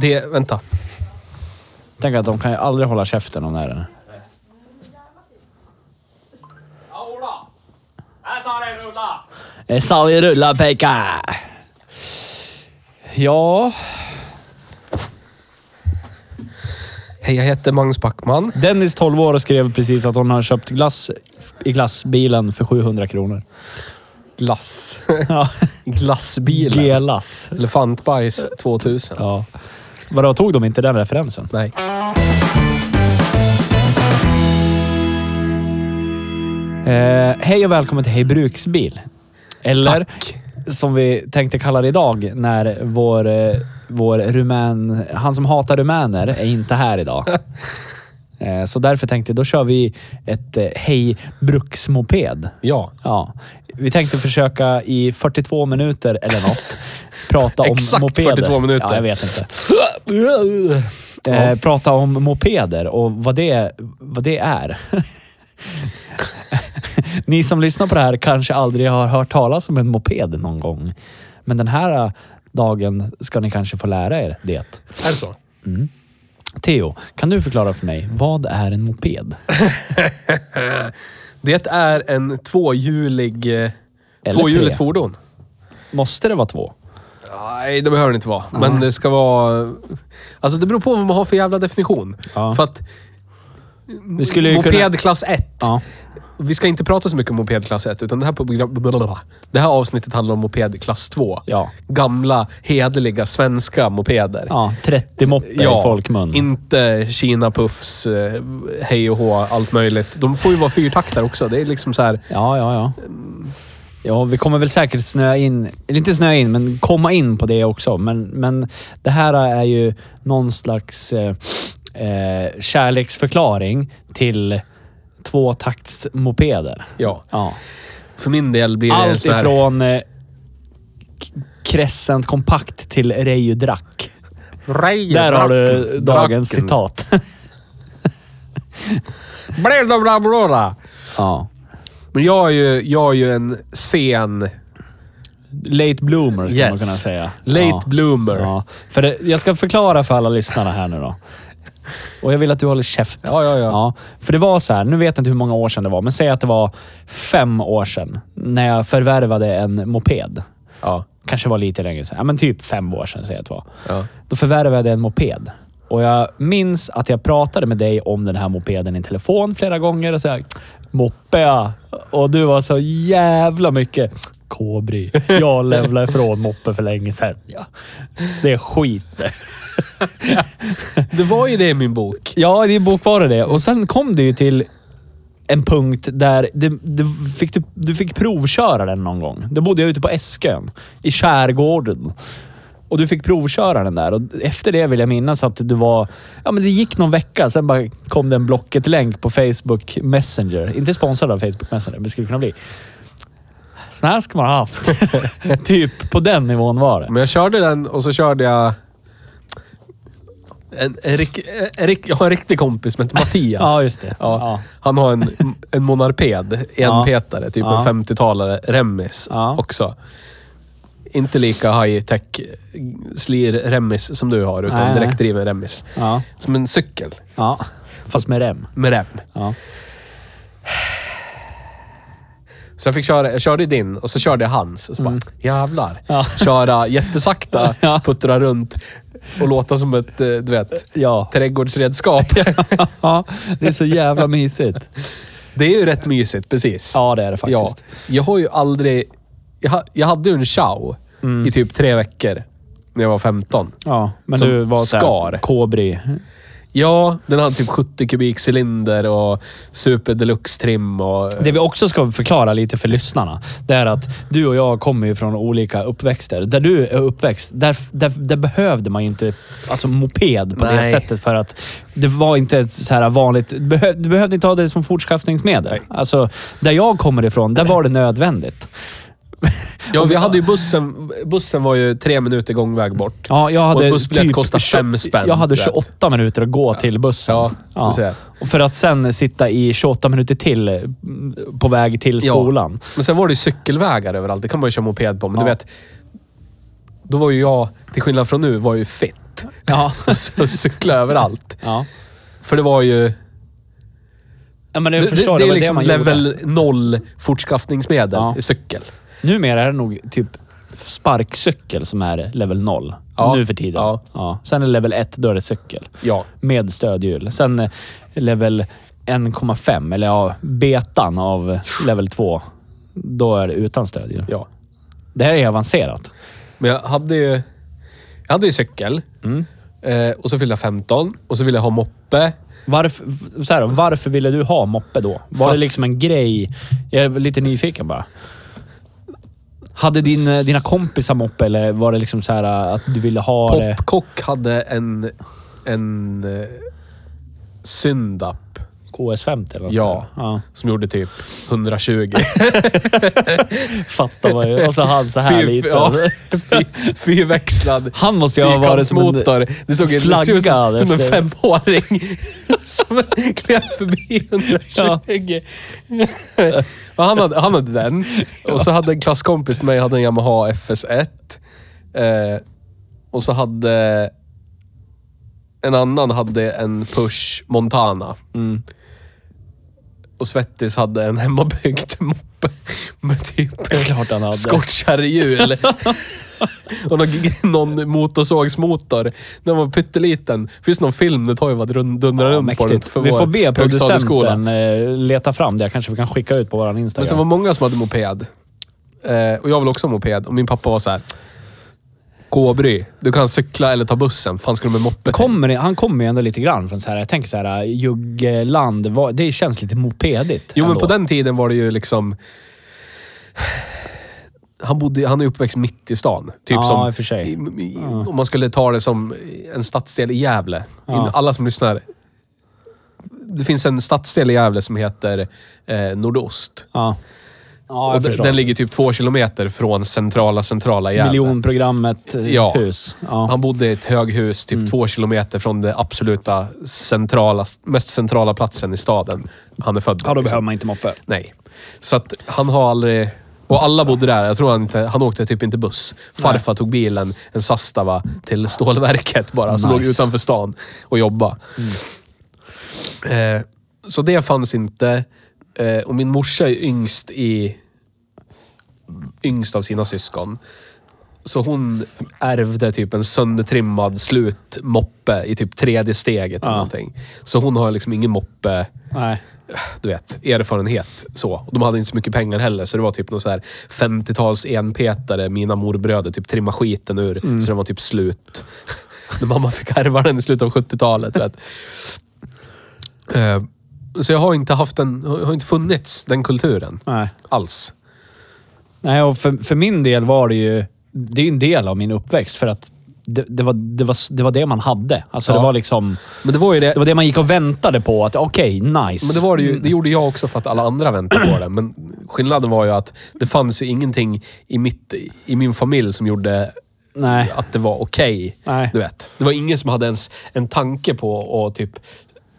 Det, vänta. Tänk att de kan ju aldrig hålla käften om det här. Det sa vi rulla Pekka! Ja, Hej, jag heter Magnus Backman. Dennis 12 år och skrev precis att hon har köpt glass i glassbilen för 700 kronor. Glass. Ja. Glassbilen. Gelas. Elefantbajs 2000. Ja. Vadå, tog de inte den referensen? Nej. Eh, hej och välkommen till Hej Bruksbil. Eller som vi tänkte kalla det idag när vår, eh, vår rumän, han som hatar rumäner är inte här idag. eh, så därför tänkte jag, då kör vi ett eh, Hej Bruksmoped. Ja. Ja. Vi tänkte försöka i 42 minuter eller något prata om Exakt mopeder. 42 minuter. Ja, jag vet inte. Eh, prata om mopeder och vad det, vad det är. Ni som lyssnar på det här kanske aldrig har hört talas om en moped någon gång. Men den här eh, dagen ska ni kanske få lära er det. Är det så? Theo, kan du förklara för mig, vad är en moped? Det är en tvåhjulig... eh, Eller Tvåhjuligt tre. fordon. Måste det vara två? Nej, det behöver det inte vara. Men det ska vara... Alltså det beror på vad man har för jävla definition. Ja. För att Vi skulle ju moped kunna... klass 1. Ja. Vi ska inte prata så mycket om moped klass 1, utan det här, program- det här avsnittet handlar om moped klass 2. Ja. Gamla, hederliga, svenska mopeder. Ja, 30 moppe i folkmun. inte Kina-puffs, eh, hej och hå, allt möjligt. De får ju vara fyrtaktare också. Det är liksom så här... Ja, ja, ja. Ja, vi kommer väl säkert snöa in, eller inte snöa in, men komma in på det också. Men, men det här är ju någon slags eh, eh, kärleksförklaring till tvåtaktsmopeder. Ja. Ja. För min del blir det Allt så här... ifrån eh, Crescent kompakt till Reijo Drack. Där har du dagens citat. Bla, bla, bla, bla. ja. Men jag är ju, jag är ju en sen... Late bloomer skulle man Yes. kunna säga. Late ja. bloomer. Ja. För det, jag ska förklara för alla lyssnarna här nu då. Och jag vill att du håller käft. Ja, ja, ja. Ja, för det var så här, nu vet jag inte hur många år sedan det var, men säg att det var fem år sedan när jag förvärvade en moped. Ja. Kanske var lite längre sedan. Ja, men typ fem år sedan säger jag att det var. Ja. Då förvärvade jag en moped. Och jag minns att jag pratade med dig om den här mopeden i telefon flera gånger och här, moppe ja. Och du var så jävla mycket Kobry. Jag lämnade ifrån moppe för länge sedan. Ja. Det är skit det. Det var ju det i min bok. Ja, det är bok var det det. Och sen kom det ju till en punkt där det, det fick du, du fick provköra den någon gång. Då bodde jag ute på Eskön, i skärgården. Och du fick provköra den där. Och efter det vill jag minnas att du var... Ja, men det gick någon vecka, sen bara kom det en Blocket-länk på Facebook Messenger. Inte sponsrad av Facebook Messenger, men det skulle kunna bli. Sån här ska man ha haft. typ på den nivån var det. Men jag körde den och så körde jag... En, en, rik- en, rik- jag har en riktig kompis som heter Mattias. Ja, just det. Ja. Ja. Han har en, en monarped, enpetare, typ Ja. en 50-talare, remmis också. Inte lika high tech slir-remmis som du har, utan Nej, direktdriven remmis. Ja. Som en cykel ja. Fast med rem. med rem. Ja. Så jag fick köra, jag körde din och så körde jag hans. Och så bara, jävlar. Mm. Ja. Köra jättesakta, Ja. puttra runt och låta som ett, eh, du vet, Ja. trädgårdsredskap. ja, det är så jävla mysigt. Det är ju rätt mysigt, precis. Ja, det är det faktiskt. Ja, jag har ju aldrig... Jag, ha- jag hade ju en chow Mm. i typ tre veckor när jag var 15. Ja, men Som du var skar. såhär, kobry. Ja, den hade typ 70 kubik cylinder och super deluxe trim och... Det vi också ska förklara lite för lyssnarna, det är att du och jag kommer ju från olika uppväxter. Där du är uppväxt, där, där, där behövde man ju inte alltså moped på det Nej. sättet för att det var inte ett så här vanligt... Du, behö, du behövde inte ha det som fortskaffningsmedel. Nej. Alltså, där jag kommer ifrån, där var det nödvändigt. Ja, vi hade ju bussen. Bussen var ju tre minuter gångväg bort. Ja, jag Och hade en bussbiljett typ kostar tjo- fem spänn, Jag hade vet. 28 minuter att gå till bussen. Ja, du ser. Och för att sen sitta i 28 minuter till mm, på väg till Ja. skolan. Men sen var det ju cykelvägar överallt. Det kan man ju köra moped på. Men Ja. du vet, då var ju jag, till skillnad från nu, var ju fit. Ja. Så cykla överallt. ja. För det var ju... Ja, men Det, jag det, förstår, det är var liksom man level gjorde. noll fortskaffningsmedel Ja. i cykel. Numera är det nog typ sparkcykel som är level 0. Ja. Nu för tiden. Ja. Sen är level 1, då är det cykel. Ja. Med stödhjul. Sen eh, level 1,5, eller ja, betan av level 2. Då är det utan stödhjul. ja. Det här är avancerat. Men jag hade ju... Jag hade ju cykel. Mm. Eh, och så fyllde jag 15. Och så ville jag ha moppe. Varför, så här, varför ville du ha moppe då? Var För- det liksom en grej? Jag är lite nyfiken bara. Hade din, dina kompisar moppe eller var det liksom så här att du ville ha det? Popkock hade en... En... Eh, Syndap. KS50 eller något Ja. sånt där. ja. Som gjorde typ 120. Fattar vad jag... Och så han så här Fy- lite. ja. Fy- Fyrväxlad Han måste ju ha varit som en fyrkantsmotor. Det såg en, det såg ut som, flaggad som en efter- femåring som gled förbi 120. Ja. han, hade, han hade den. Och så hade en klasskompis till mig hade en Yamaha FS1. Eh, och så hade en annan hade en Push Montana. Och Svettis hade en hemmabyggd moppe med typ klart han hade. skottkärrehjul. och någon, någon motorsågsmotor. Den var pytteliten. Finns det någon film när Toivad rund- dundrar Ja, runt på den för Vi får be producenten eh, leta fram det. Kanske vi kan skicka ut på vår Men sen Instagram. var många som hade moped. Eh, och jag vill också ha moped. Och min pappa var så här. K-bry, du kan cykla eller ta bussen. fan ska du med moppe till? Kommer, det- han kommer ju ändå lite grann från så här, jag tänker så här, Juggeland, vad- det känns lite mopedigt. Jo, men ändå. på den tiden var det ju liksom... Han, bodde, han är uppväxt mitt i stan. Typ Ja, som, i och för sig. i- i- Om man skulle ta det som en stadsdel i Gävle. Ja. Alla som lyssnar. Det finns en stadsdel i Gävle som heter eh, Nordost. Ja. Ja, jag den, förstår. den ligger typ två kilometer från centrala, centrala Gävle. Miljonprogrammet eh, Ja. hus. Ja. Han bodde i ett höghus typ två kilometer från det absoluta centrala, mest centrala platsen i staden han är född. ja, då liksom. behöver man inte moppe. Nej. Så att han har aldrig... Och alla bodde där. Jag tror han inte... Han åkte typ inte buss. Farfar tog bilen, en Sastava, till stålverket bara. Som Nice. låg utanför stan och jobbade. Eh, så det fanns inte. Eh, och min morsa är yngst i... Yngst av sina syskon. Så hon ärvde typ en söndertrimmad slutmoppe i typ tredje steget Ja. någonting. Så hon har liksom ingen moppe Nej. du vet, erfarenhet. Så. Och de hade inte så mycket pengar heller, så det var typ någon så här 50-tals enpetare mina morbröder typ trimma skiten ur, så den var typ slut. När mamma fick ärva den i slutet av 70-talet. vet. Eh, Så jag har inte haft den, har inte funnits, den kulturen. Nej. Alls. Nej, och för, för min del var det ju... Det är ju en del av min uppväxt för att det, det, var, det, var, det var det man hade. Alltså Ja. det var liksom... Men det var ju det. Det var det man gick och väntade på. Att okej, nice. Men det, var det, ju, det gjorde jag också för att alla andra väntade på det. Men skillnaden var ju att det fanns ju ingenting i, mitt, i min familj som gjorde Nej. att det var okej. Nej. Du vet. Det var ingen som hade ens en tanke på att typ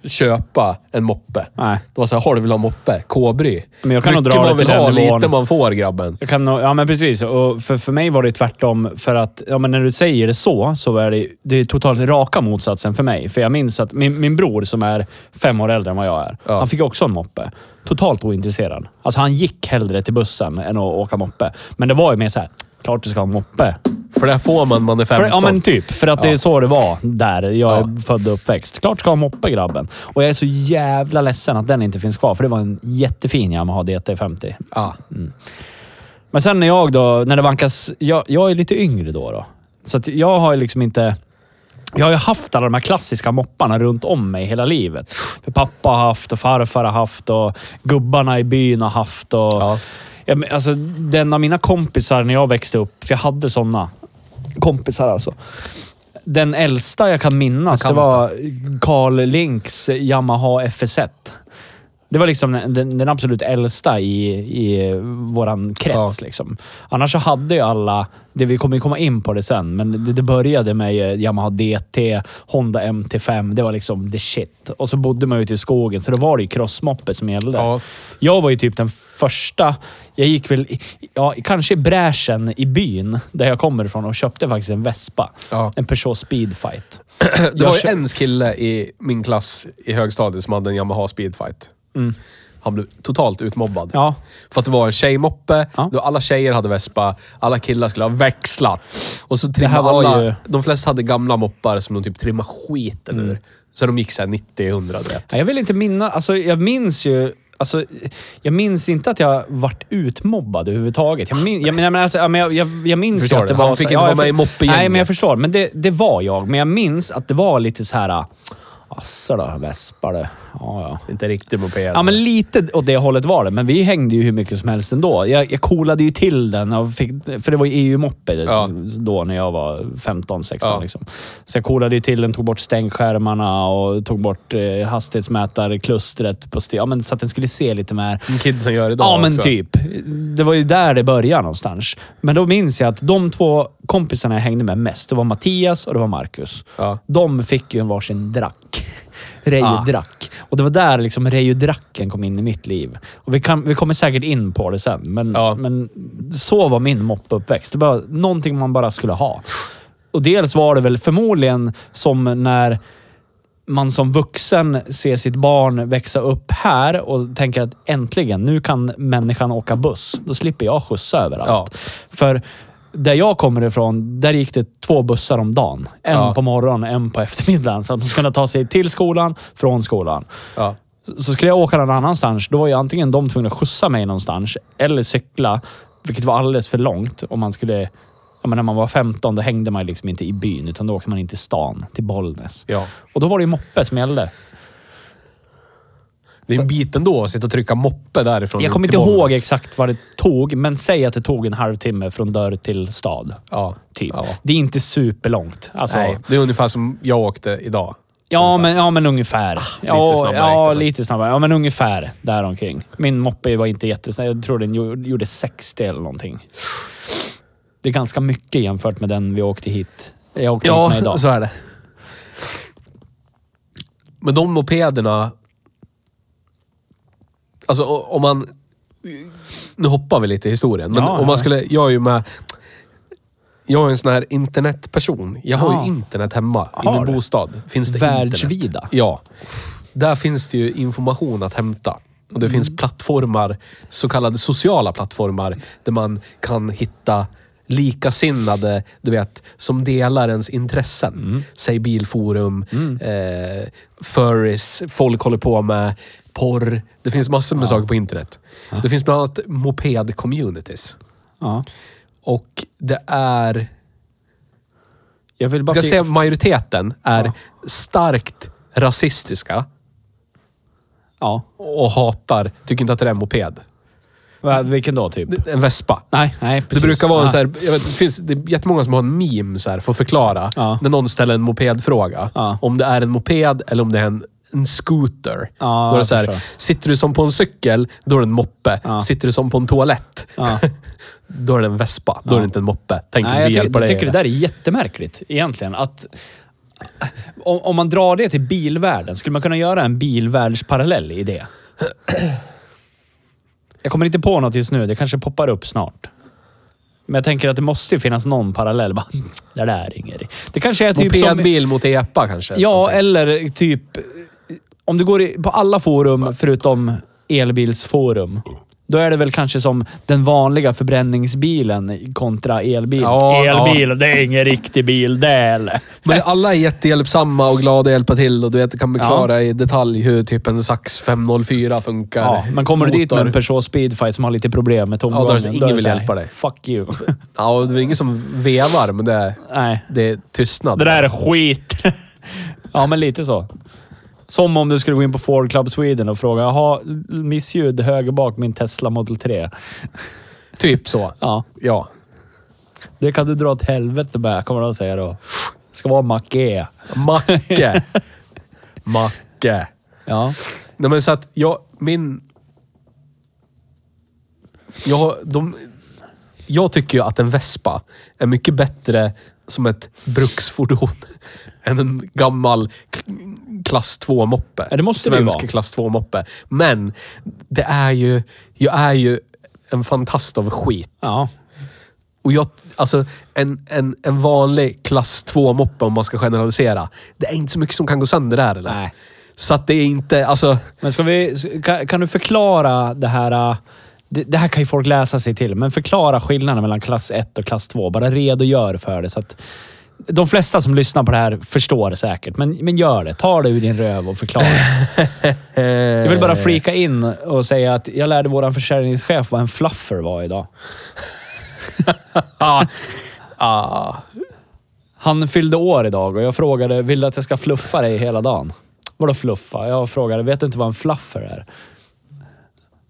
köpa en moppe. Nej. Det var så här, har du vill ha moppe? K-bry. Men jag kan nog Mycket dra man vill ha, lite man får grabben. Jag kan, ja men precis. Och för, för mig var det tvärtom. För att ja, men när du säger det så, så är det, det är totalt raka motsatsen för mig. För jag minns att min, min bror som är fem år äldre än vad jag är, Ja. han fick också en moppe. Totalt ointresserad. Alltså han gick hellre till bussen än att åka moppe. Men det var ju mer så här, klart du ska ha en moppe. För där får man, man är 15. För, ja men typ, för att det är Ja. så det var där jag är Ja. född och uppväxt. Klart ska ha moppe grabben. Och jag är så jävla ledsen att den inte finns kvar, för det var en jättefin Yamaha DT50. Ja. Men sen när jag då, när det vankas... Jag, jag är lite yngre då. då. Så jag har ju liksom inte... Jag har ju haft alla de här klassiska mopparna runt om mig hela livet. För pappa har haft och farfar har haft och gubbarna i byn har haft. Och, Ja. Ja, men alltså, den av mina kompisar när jag växte upp, för jag hade sådana kompisar alltså. Den äldsta jag kan minnas, Jag kan det var Carl Links Yamaha FS1. Det var liksom den, den absolut äldsta i, i våran krets. Ja. Liksom. Annars så hade ju alla, det vi kommer komma in på det sen, men det, det började med Yamaha DT, Honda MT5. Det var liksom the shit. Och så bodde man ute i skogen, så då var det ju crossmoppet som gällde. Ja. Jag var ju typ den första. Jag gick väl, ja, kanske i bräschen i byn, där jag kommer ifrån, och köpte faktiskt en Vespa. Ja. En Peugeot Speedfight. Det var ju en kille i min klass i högstadiet som hade en Yamaha Speedfight. Han blev totalt utmobbad. Ja. För att det var en tjejmoppe. Ja. Då alla tjejer hade Vespa. Alla killar skulle ha växlat. Och så trimmade alla... ju- De flesta hade gamla moppar som de typ trimmade skiten Mm. ur. Så de gick såhär 90-100, du vet. Ja, Jag vill inte minnas... Alltså, jag minns ju... Alltså, jag minns inte att jag vart utmobbad överhuvudtaget. Jag, min, jag, men, alltså, jag, jag, jag minns Förstår ju att det var... Han fick så- inte ja, vara med i moppegänget. Nej, men jag förstår. Men det, det var jag. Men jag minns att det var lite så här... Asså då, Vespa det. Ja, ja. Inte riktigt moped. Ja, men lite åt det hållet var det. Men vi hängde ju hur mycket som helst ändå. Jag, jag coolade ju till den, och fick, för det var ju EU-moppe Ja. då när jag var 15-16. Ja. Liksom. Så jag coolade ju till den, tog bort stängskärmarna och tog bort eh, hastighetsmätarklustret på styr. Ja, men så att den skulle se lite mer... Som kidsen gör idag Ja, men också. typ. Det var ju där det började någonstans. Men då minns jag att de två kompisarna jag hängde med mest, det var Mattias och det var Marcus. Ja. De fick ju en varsin drack. Reijo-drack. Och det var där liksom Reijo-dracken kom in i mitt liv. Och vi, kan, vi kommer säkert in på det sen, men, Ja. men så var min moppeuppväxt. Det var någonting man bara skulle ha. Och dels var det väl förmodligen som när man som vuxen ser sitt barn växa upp här och tänker att äntligen, nu kan människan åka buss. Då slipper jag skjutsa överallt. Ja. För där jag kommer ifrån, där gick det två bussar om dagen. En Ja. på morgonen, en på eftermiddagen. Så att man skulle ta sig till skolan, från skolan. Ja. Så så skulle jag åka någon annanstans, då var ju antingen de tvungna att skjutsa mig någonstans eller cykla, vilket var alldeles för långt. Om man skulle... Ja, men när man var 15, då hängde man liksom inte i byn, utan då åkte man in till stan, till Bollnäs. ja. Och då var det ju moppe som gällde. Det är en bit ändå att sitta och trycka moppe därifrån. Jag kommer inte ihåg Bollnäs. exakt vad det tog, men säg att det tog en halvtimme från dörr till stad. Ja. Typ. Ja. Det är inte superlångt. Alltså, Nej, det är ungefär som jag åkte idag. Ja, men, ja, men ungefär. ja, snabbare gick ja, men- lite snabbare. Ja, men ungefär däromkring. Min moppe var inte jättesnabb. Jag tror den gjo- gjorde 60 eller någonting. Det är ganska mycket jämfört med den vi åkte hit. Jag åkte hit med idag. så är det. Men de mopederna... Alltså om man... Nu hoppar vi lite i historien. Men Ja, om ja. man skulle... Jag är ju med... Jag är en sån här internetperson. Jag har Ja. ju internet hemma i Har min du? bostad. Finns det Världsvida? Internet. Ja. Där finns det ju information att hämta. Och det Mm. finns plattformar, så kallade sociala plattformar, där man kan hitta likasinnade, du vet, som delar ens intressen. Mm. Säg bilforum, eh, furries, folk håller på med porr. Det finns massor med saker på internet. Det finns bland annat moped-communities. Ja. Och det är... Jag vill bara... Jag ska säga majoriteten är Ja. starkt rasistiska Ja. och hatar, tycker inte att det är en moped. Va, vilken då, typ? En vespa. Nej, nej, precis. Det brukar vara en så här, jag vet, det, finns, det är jättemånga som har en meme så här, för att förklara. Ja. När någon ställer en mopedfråga. Ja. Om det är en moped eller om det är en, en scooter. Ja, då är det jag så här, sitter du som på en cykel, då är det en moppe. Ja. Sitter du som på en toalett, Ja. då är det en vespa. Då är det inte en moppe. Tänk Nej, jag, jag dig. tycker det där är jättemärkligt egentligen. Att, om, om man drar det till bilvärlden, skulle man kunna göra en bilvärldsparallell i det? Jag kommer inte på något just nu. Det kanske poppar upp snart. Men jag tänker att det måste ju finnas någon parallell. Bara, det där är inget. Det kanske är typ som... Mopedbil mot epa kanske? Ja, eller typ... Om du går i, på alla forum förutom elbilsforum. Då är det väl kanske som den vanliga förbränningsbilen kontra elbil. Ja, elbil, det är ingen riktig bil det eller? Men alla är jättehjälpsamma och glada att hjälpa till och du vet, kan förklara i detalj hur typ en Sax 504 funkar. Ja, men kommer du dit med en Motor. Peugeot Speedfight som har lite problem med Ja, då är tomgången, det ingen då är det vill hjälpa dig. Fuck you. Ja, och det är ingen som vevar, men det är, Nej. det är tystnad. Det där är skit. ja, men lite så. Som om du skulle gå in på Ford Club Sweden och fråga, jaha, missljud höger bak min Tesla Model 3. Typ så. Ja. Ja. Det kan du dra åt helvete med, kommer de säga då. Det ska vara E. Macke. Macke. Ja. Nej men så att jag, min... Jag, de, jag tycker ju att en Vespa är mycket bättre som ett bruksfordon än en gammal klass 2-moppe. Ja, det måste det Svensk vara. klass 2-moppe. Men det är ju... Jag är ju en fantast av skit. Ja. Och jag, alltså en, en, en vanlig klass 2-moppe om man ska generalisera. Det är inte så mycket som kan gå sönder där eller? Nej. Så att det är inte, alltså... Men ska vi, kan, kan du förklara det här... äh, Det, det här kan ju folk läsa sig till, men förklara skillnaden mellan klass 1 och klass 2. Bara redogör för det. Så att de flesta som lyssnar på det här förstår säkert, men, men gör det. Ta det ur din röv och förklara. Jag vill bara flika in och säga att jag lärde vår försäljningschef vad en fluffer var idag. Ah, ah. Han fyllde år idag och jag frågade, vill du att jag ska fluffa dig hela dagen? Vadå fluffa? Jag frågade, vet du inte vad en fluffer är?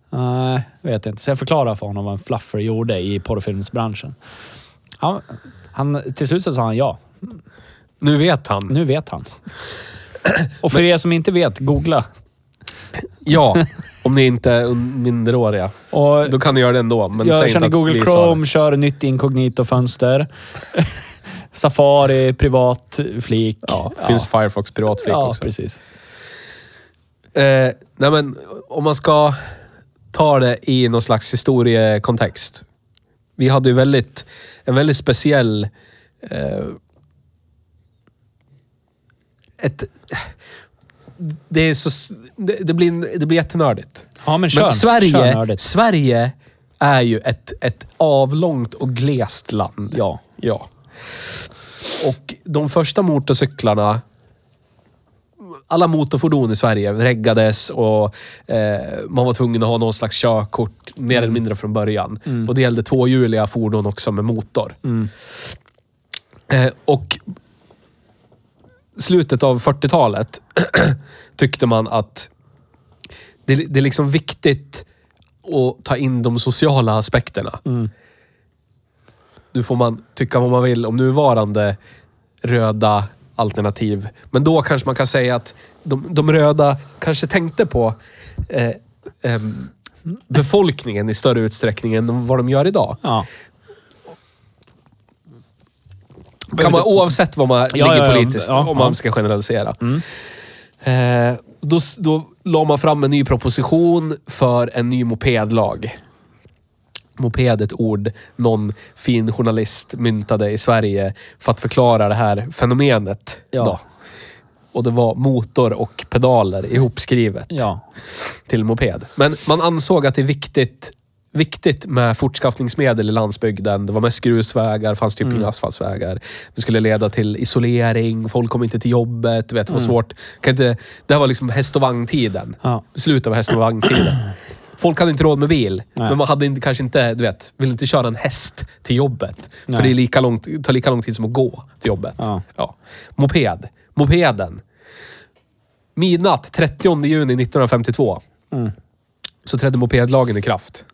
Nej, vet inte. Så jag förklarade för honom vad en fluffer gjorde i porrfilmsbranschen. Han, han, till slut så sa han ja. Nu vet han. Nu vet han. Och för er som inte vet, googla. Ja, om ni inte är minderåriga. Och Då kan ni göra det ändå. Men säg jag inte känner att Google Chrome, kör nytt inkognito-fönster. Safari, privat flik. Ja, finns Firefox piratflik Ja, också. precis. Eh, nej men, om man ska ta det i någon slags historiekontext. Vi hade ju väldigt, en väldigt speciell... Eh, ett, det, är så, det, det, blir, det blir jättenördigt. Ja, men kör. Men Kör Sverige, nördigt. Sverige är ju ett, ett avlångt och glest land. Ja. Ja. Och de första motorcyklarna, alla motorfordon i Sverige reggades och eh, man var tvungen att ha någon slags körkort, mer eller mindre från början. Och det gällde tvåhjuliga fordon också med motor. Eh, och slutet av 40-talet tyckte man att det, det är liksom viktigt att ta in de sociala aspekterna. Nu får man tycka vad man vill om nuvarande röda alternativ. Men då kanske man kan säga att de, de röda kanske tänkte på eh, ehm, befolkningen i större utsträckning än vad de gör idag. Ja. Kan man, oavsett vad man Ja, ligger ja, politiskt, om man ska generalisera. Eh, då, då la man fram en ny proposition för en ny mopedlag. Moped ett ord någon fin journalist myntade i Sverige för att förklara det här fenomenet. Ja. Då. Och det var motor och pedaler ihopskrivet Ja. till moped. Men man ansåg att det är viktigt, viktigt med fortskaffningsmedel i landsbygden. Det var mest grusvägar, fanns typ inga asfaltsvägar. Det skulle leda till isolering, folk kom inte till jobbet. Du vet, det var svårt. Kan inte, det här var liksom häst och vagntiden. Ja. Slutet av häst och vagntiden. Folk hade inte råd med bil, Nej. men man hade inte, kanske inte, du vet, ville inte köra en häst till jobbet. Nej. För det är lika långt, tar lika lång tid som att gå till jobbet. Ja. Ja. Moped. Mopeden. Midnatt 30 juni 1952 Mm. så trädde mopedlagen i kraft.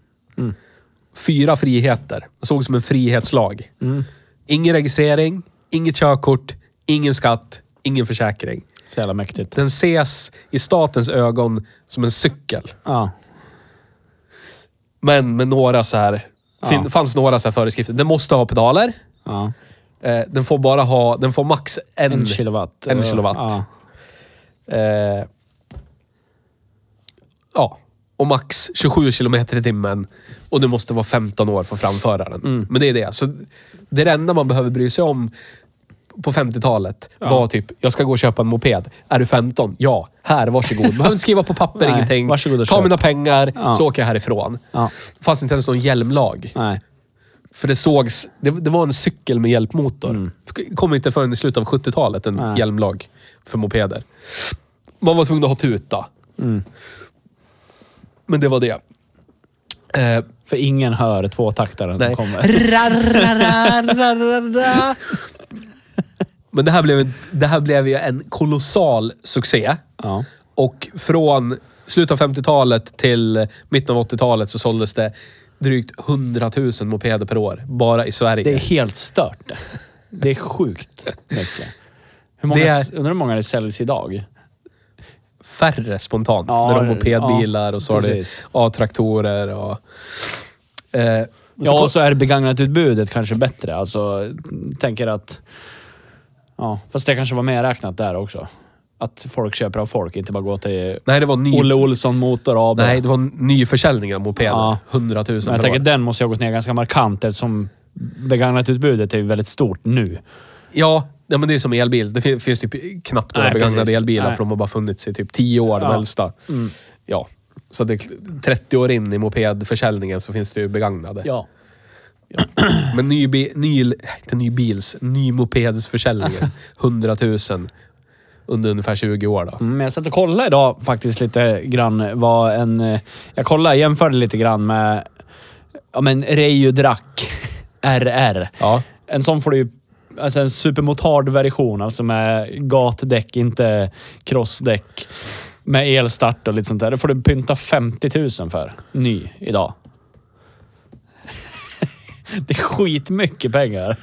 Fyra friheter. Det såg som en frihetslag. Mm. Ingen registrering, inget körkort, ingen skatt, ingen försäkring. Så jävla mäktigt. Den ses i statens ögon som en cykel. Ja. Men med några så här... Ja. fanns några så här föreskrifter. Den måste ha pedaler. Ja. Eh, den får bara ha... Den får max en, En kilowatt. En kilowatt. Ja. Eh, ja. Och max 27 kilometer i timmen. Och du måste vara 15 år för att framföra den. Mm. Men det är det. Så det är det enda man behöver bry sig om på 50-talet var typ, jag ska gå och köpa en moped. Är du 15? Ja. Här, varsågod. Behöver inte skriva på papper, Nej, ingenting. Ta köp. mina pengar, Ja. så åker jag härifrån. Ja. Det fanns inte ens någon hjälmlag. Nej. För det sågs, det, det var en cykel med hjälpmotor. Det kom inte förrän i slutet av 70-talet en Nej. hjälmlag för mopeder. Man var tvungen att ha tuta. Men det var det. Eh, För ingen hör tvåtaktaren som kommer. Men det här blev, det här blev ju en kolossal succé. Ja. Och från slutet av 50-talet till mitten av 80-talet så såldes det drygt 100 000 mopeder per år. Bara i Sverige. Det är helt stört. det. Är sjukt mycket. Hur många, Det är- Undrar hur många det säljs idag? färre spontant. Ja, när de har mopedbilar ja, och så har. A-traktorer och... Eh, Ja, och så är begagnat utbudet kanske bättre. Alltså, tänker att... Ja, fast det kanske var mer räknat där också. Att folk köper av folk, inte bara går till nej, det var ny... Olle Olsson Motor AB. Nej, det var nyförsäljning av mopeder. Ja. 100 000 Men jag tänker den måste ha gått ner ganska markant eftersom begagnat utbudet är väldigt stort nu. Ja, ja, men det är som elbil. Det fin- finns typ knappt några Nej, begagnade precis. elbilar Nej. för de har bara funnits i typ 10 år, de Ja. äldsta. Ja. Så det är 30 år in i mopedförsäljningen så finns det ju begagnade. Ja. Men ny, bi- ny, inte ny bils, ny mopedsförsäljningen. 100 000 under ungefär 20 år då. Mm, jag satt och kollade idag faktiskt lite grann vad en... eh, Jag kollade, jämförde lite grann med ja, men Reijo Drac RR. Ja. En sån får du ju... Alltså en supermotard-version, alltså med gatdäck, inte crossdäck. Med elstart och lite sånt där. Det får du pynta 50 000 för. Ny idag. det är skitmycket pengar.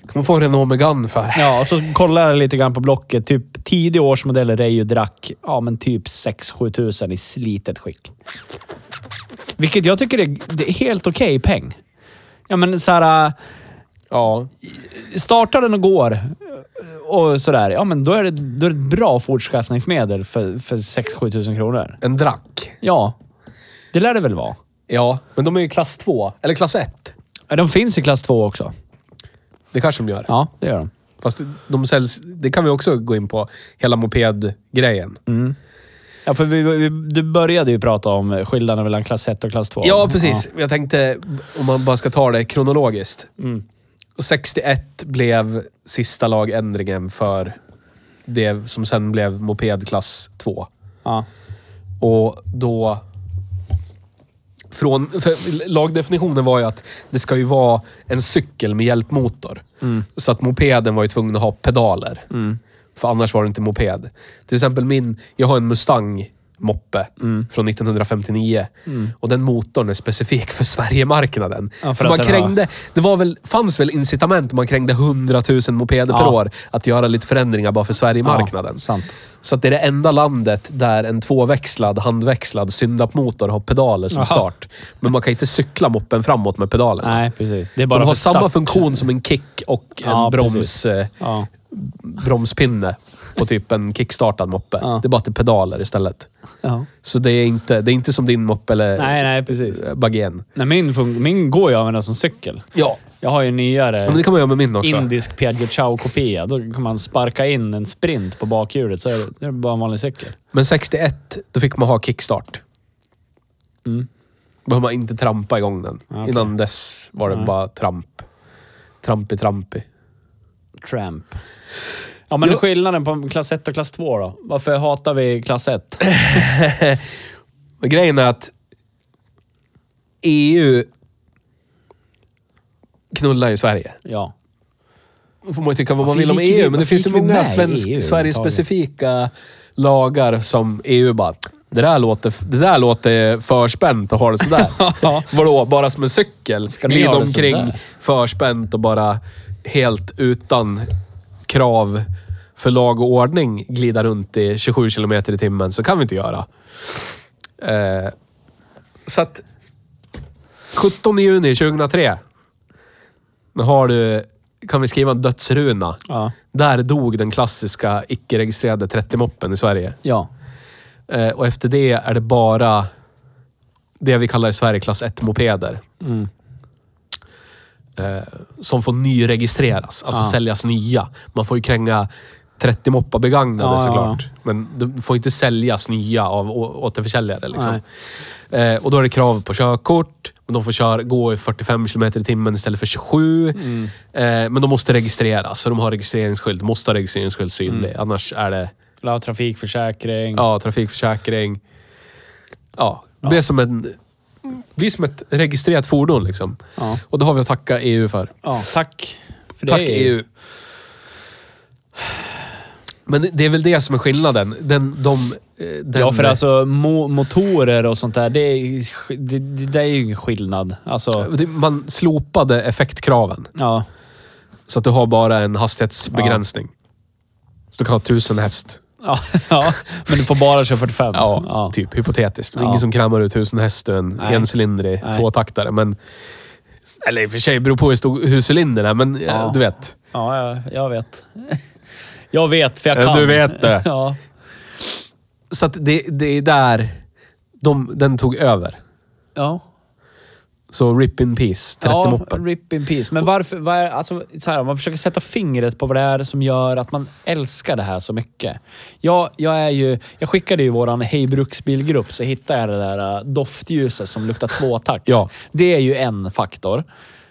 kan man få en Renault Megane för. Ja, och så kollar jag lite grann på Blocket. Typ tidig årsmodell Reijo Drac. Ja, men typ 6-7 tusen i slitet skick. Vilket jag tycker är, det är helt okej peng. Ja, men så här... Ja. Startar den och går och sådär. Ja, men då är det, då är det ett bra fortskaffningsmedel för, för 6-7 tusen kronor. En drack. Ja, det lär det väl vara. Ja, men de är ju klass 2. Eller klass 1. Ja, De finns i klass 2 också. Det kanske de gör. Ja, det gör de. Fast de säljs... Det kan vi också gå in på. Hela mopedgrejen. Ja, för vi, vi, du började ju prata om skillnaden mellan klass 1 och klass 2. Ja, precis. Jag tänkte, om man bara ska ta det kronologiskt. Och 61 blev sista lagändringen för det som sen blev mopedklass 2. Ja. Och då... Från, lagdefinitionen var ju att det ska ju vara en cykel med hjälpmotor. Så att mopeden var ju tvungen att ha pedaler. För annars var det inte moped. Till exempel min... Jag har en Mustang moppe från 1959. Och den motorn är specifik för Sverigemarknaden. Ja, för för man krängde, det var väl, fanns väl incitament om man krängde 100 000 mopeder per Ja. år att göra lite förändringar bara för Sverigemarknaden. Ja. Så att det är det enda landet där en tvåväxlad, handväxlad syndapmotor har pedaler som Jaha. start. Men man kan inte cykla moppen framåt med pedalerna. Nej, precis. Det är bara De har samma funktion som en kick och en broms, eh, bromspinne på typ en kickstartad moppe. Ja. Det är bara är pedaler istället. Ja. Så det är inte, det är inte som din moppe eller Nej, nej, precis. eh, Bagen. Nej, min, fun- min går ju att använda som cykel. Ja. Jag har ju en nyare Men det kan man göra med min också. indisk Piaggio Ciao-kopia. Då kan man sparka in en sprint på bakhjulet så är det, det är bara en vanlig cykel. Men 61, då fick man ha kickstart. Mm. behöver man inte trampa igång den. Okej. Innan dess var det Nej. bara tramp. Trampi, trampi. Tramp. Ja, men Jo. skillnaden på klass 1 och klass 2 då? Varför hatar vi klass 1? Men grejen är att EU knullar ju Sverige. Ja. Då får man ju tycka vad man vill om vi- EU, men det finns ju många EU Sverige-specifika lagar som EU bara... Det där låter, det där låter förspänt att ha det sådär. Ja. Vadå, bara som en cykel? Glida omkring förspänt och bara helt utan krav för lag och ordning glida runt i 27 kilometer i timmen. Så kan vi inte göra. Eh, så att 17 juni 2003. Nu har du, kan vi skriva en dödsruna. Ja. Där dog den klassiska icke-registrerade 30-moppen i Sverige. Ja. Eh, och efter det är det bara det vi kallar i Sverige klass 1-mopeder. Mm. Eh, som får nyregistreras. Alltså Ja. säljas nya. Man får ju kränga 30 moppar begagnade Ja, ja, såklart. Men de får inte säljas nya av återförsäljare. Liksom. Eh, och då är det krav på körkort. Men de får köra, gå i 45 km i timmen istället för 27. Mm. Eh, men de måste registreras. Så de har registreringsskylt. Måste ha registreringsskylt synlig. Mm. Annars är det La trafikförsäkring. ja, trafikförsäkring. Ja, det blir som, en, blir som ett registrerat fordon. Liksom. Ja. Och det har vi att tacka EU för. Ja, tack. För Tack det är- EU. Men det är väl det som är skillnaden. Den, de, eh, den, Ja, för alltså mo motorer och sånt där, det är, det, det, är ju ingen skillnad. Alltså, Man slopade effektkraven. ja. Så att du har bara en hastighetsbegränsning. Så du kan ha 1000 häst. Ja, ja, men du får bara köra 45. Ja, typ hypotetiskt. Ja. Ingen som kramar ut 1000 häst och en encylindrig tvåtaktare. Men, eller i och för sig, beror på hur stor hur cylindern är, men ja. Ja. du vet. Ja, jag, jag vet. Jag vet, för jag Ja, kan. du vet det. Ja. Så att det, det är där de, den tog över. Ja. Så rip in peace, 30 ja, moppen. rip in peace. Men varför... Vad är, alltså, så här, om man försöker sätta fingret på vad det är som gör att man älskar det här så mycket. Jag, jag, är ju, jag skickade ju våran Hej Bruksbilgrupp så hittade jag det där uh, doftljuset som luktar tvåtakt. Ja. Det är ju en faktor.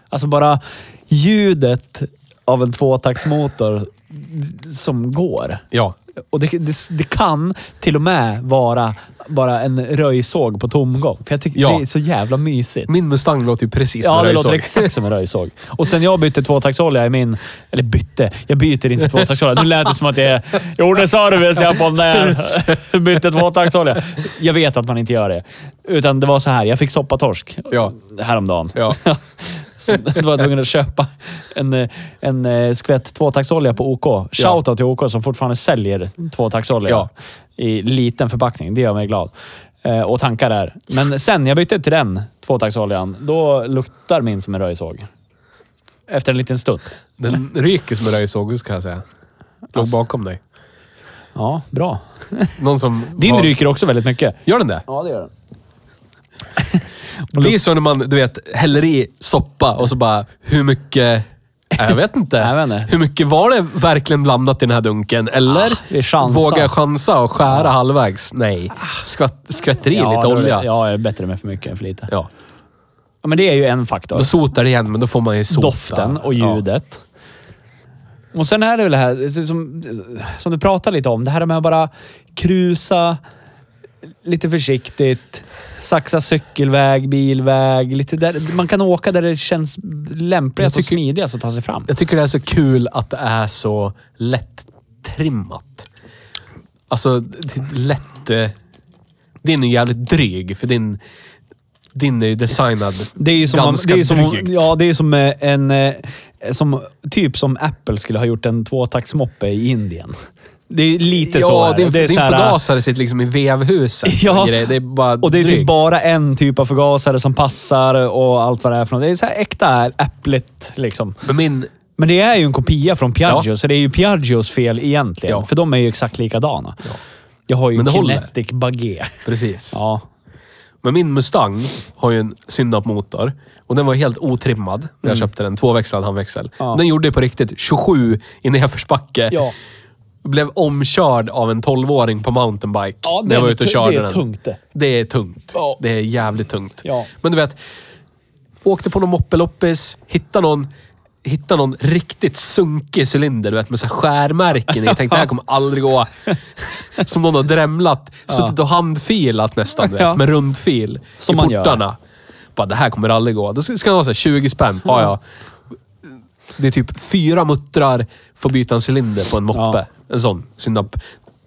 Alltså bara ljudet av en tvåtaktsmotor som går. Ja. Och det, det, det kan till och med vara bara en röjsåg på tomgång. För jag tycker Ja. det är så jävla mysigt. Min Mustang låter ju precis Ja, som det en låter röjsåg. exakt som en röjsåg. Och sen jag bytte tvåtaktsolja i min... Eller bytte. Jag byter inte tvåtaktsolja. Nu lät det som att jag gjorde service jag på den där. Bytte tvåtaktsolja. Jag vet att man inte gör det. Utan det var så här. Jag fick soppatorsk Ja. häromdagen. Ja. Så då var jag tvungen att köpa en, eh, en eh, skvätt tvåtaktsolja på OK. Shoutout till OK som fortfarande säljer tvåtaktsolja Ja. i liten förpackning. Det gör mig glad. Eh, och tankar där. Men sen jag bytte till den tvåtaktsoljan, då luktar min som en röjsåg. Efter en liten stund. Den ryker som en röjsåg, ska jag säga. Låg Ass. bakom dig. Ja, bra. Någon som... Din var- ryker också väldigt mycket. Gör den det? Ja, det gör den. Det blir så när man, du vet, häller i soppa och så bara, hur mycket... Nej, Jag vet inte. Jag vet inte. Hur mycket var det verkligen blandat i den här dunken? Eller vågar jag chansa och skära halvvägs? Nej. Skvatt, skvätter i ja, lite olja. Ja, jag är bättre med för mycket än för lite. Ja. Ja, men det är ju en faktor. Då sotar det igen, men då får man ju sota. Doften och ljudet. Och sen är det väl det här som, som du pratar lite om. Det här med att bara krusa lite försiktigt. Saxa cykelväg, bilväg. Lite där, man kan åka där det känns lämpligast Jag och tycker- smidigast att ta sig fram. Jag tycker det är så kul att det är så lätt trimmat. Alltså, det är lätt... eh, Din är jävligt dryg, för din, din är ju designad Det är som, om- ganska det är som, om- drygt. ja, det är som eh, en... eh, Som, typ som Apple skulle ha gjort en tvåtaktsmoppe i Indien. Det är lite så. Ja, är din, det är här, förgasare sitter liksom i vevhuset. Ja. Det är bara Och det är typ bara en typ av förgasare som passar och allt vad det är för något. Det är så här äkta äpplet liksom. Men min... Men det är ju en kopia från Piaggio, Ja. så det är ju Piaggios fel egentligen. Ja. För de är ju exakt likadana. Ja. Jag har ju en det håller. Kinetic Bagé. Precis. Ja. Men min Mustang har ju en Synap-motor. Och den var helt otrimmad när jag köpte den. Tvåväxlad handväxel. Mm. Ja. Den gjorde ju på riktigt 27 i nedförsbacke. Ja. Blev omkörd av en 12-åring på mountainbike Ja, när jag var ute och det körde är den. tungt det. Det är tungt. Ja. Det är jävligt tungt. Ja. Men du vet, åkte på någon moppeloppis, hittade någon, hittade någon riktigt sunkig cylinder du vet, med så här skärmärken i. Jag tänkte det här kommer aldrig gå. Som någon har drämlat, suttit och handfilat nästan, du vet, med rundfil Som i man gör. portarna. Bara, det här kommer aldrig gå. Då ska ska det vara så här 20 spänn. Ja, ja. Det är typ fyra muttrar för att byta en cylinder på en moppe. En sån synap.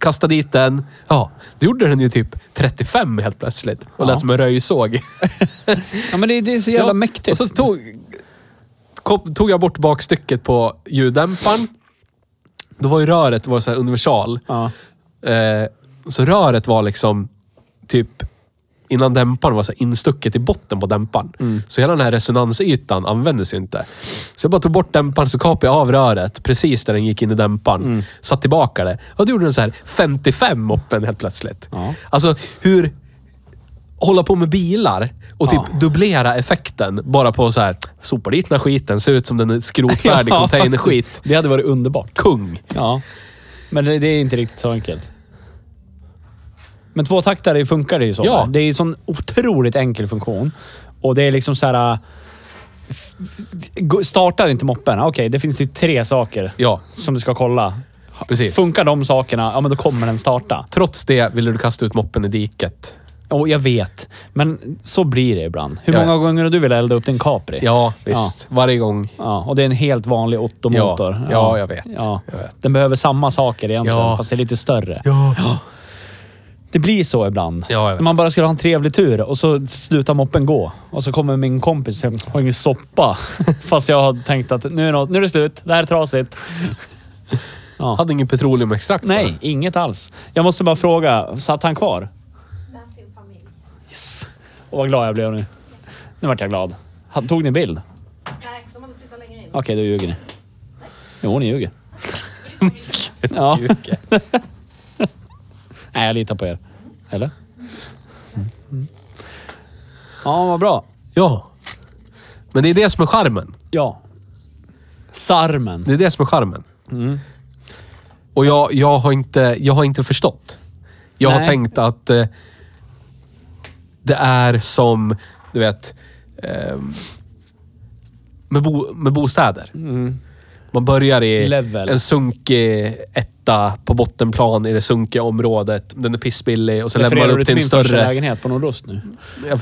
Kasta dit den. Ja, då gjorde den ju typ 35 helt plötsligt. Och lät som en röjsåg. ja, men det, det är så jävla mäktigt. Och så tog, kom, tog jag bort bakstycket på ljuddämparen. Då var ju röret var så universal. Ja. Eh, så röret var liksom typ innan dämparen var så här instucket i botten på dämparen. Mm. Så hela den här resonansytan användes ju inte. Så jag bara tog bort dämparen, så kapade jag av röret precis där den gick in i dämparen. Mm. Satt tillbaka det. Och då gjorde den så här 55 moppen helt plötsligt. Ja. Alltså hur... hålla på med bilar och typ Ja. dubblera effekten bara på så här sopa dit den här skiten, ser ut som den är skrotfärdig Ja, containerskit. Det hade varit underbart. Kung! Ja. Men det, det är inte riktigt så enkelt. Men tvåtaktare funkar det ju så. Ja. Det är en sån otroligt enkel funktion. Och det är liksom så här... äh, Startar inte moppen? Okej, det finns ju tre saker Ja, som du ska kolla. precis. Funkar de sakerna, ja men då kommer den starta. Trots det ville du kasta ut moppen i diket. Och jag vet. Men så blir det ibland. Hur Jag många vet. gånger har du velat elda upp din Capri? Ja, visst. Varje gång. Ja, och det är en helt vanlig Otto-motor. Ja, ja, jag vet. Ja. Jag vet. Den behöver samma saker egentligen, Ja. fast det är lite större. Ja. Det blir så ibland. Ja, jag vet. När man bara skulle ha en trevlig tur och så slutar moppen gå. Och så kommer min kompis och har ingen soppa. Fast jag har tänkt att nu är, något, nu är det slut. Det här är trasigt. Ja. Hade ingen petroleumextrakt Nej, den. inget alls. Jag måste bara fråga, satt han kvar? med sin familj. Yes. Och vad glad jag blev nu. Nu vart jag glad. Tog ni bild? Nej, de hade flyttat längre in. Okej, då ljuger ni. Jo, ni ljuger. ja. Nej, jag litar på er. Eller? Mm. Ja, vad bra. Ja. Men det är det som är charmen. Ja. Sarmen. Det är det som är charmen. Mm. Och jag, jag, har inte, jag har inte förstått. Jag har Nej. tänkt att eh, det är som, du vet, ehm, med, bo, med bostäder. Man börjar i Mm. Level. en sunkig etta på bottenplan i det sunkiga området. Den är pissbillig och sen lämnar man Refererar du upp till till en min första större... lägenhet på Nordost nu? Jag,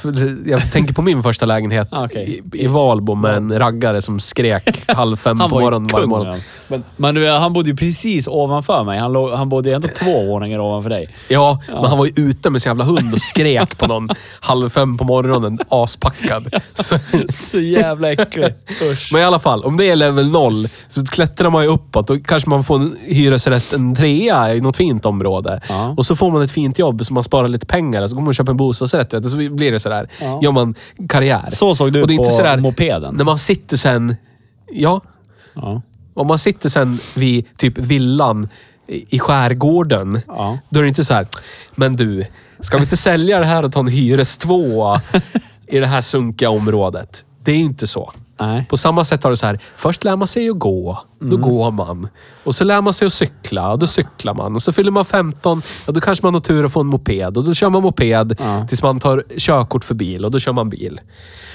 jag tänker på min första lägenhet Ah, okej. i, i Valbo med en raggare som skrek halv fem på morgonen varje morgon. han. Men, men du, han bodde ju precis ovanför mig. Han, låg, han bodde ju ändå två våningar ovanför dig. Ja, men han var ju ute med sin jävla hund och skrek på någon halv fem på morgonen, aspackad. Så, Så jävla äcklig. Usch. men i alla fall, om det är level noll så klättrar man ju uppåt och kanske man får en hyresrätt, en trea i något fint område. Ja. Och så får man ett fint jobb så man sparar lite pengar och så går man och köper en bostadsrätt. Vet du, så blir det sådär. Ja. Gör man karriär. Så såg du Och det är på inte sådär- mopeden. När man sitter sen... Ja, Ja. om man sitter sen vid typ villan i i skärgården. Ja. Då är det inte så här, men du, ska vi inte sälja det här och ta en hyrestvåa i det här sunkiga området? Det är ju inte så. Nej. På samma sätt har du så här, först lär man sig att gå. Då Mm. går man. Och så lär man sig att cykla. Och då cyklar man. Och så fyller man 15. Och då kanske man har tur att få en moped. Och då kör man moped Ja. tills man tar körkort för bil. Och då kör man bil.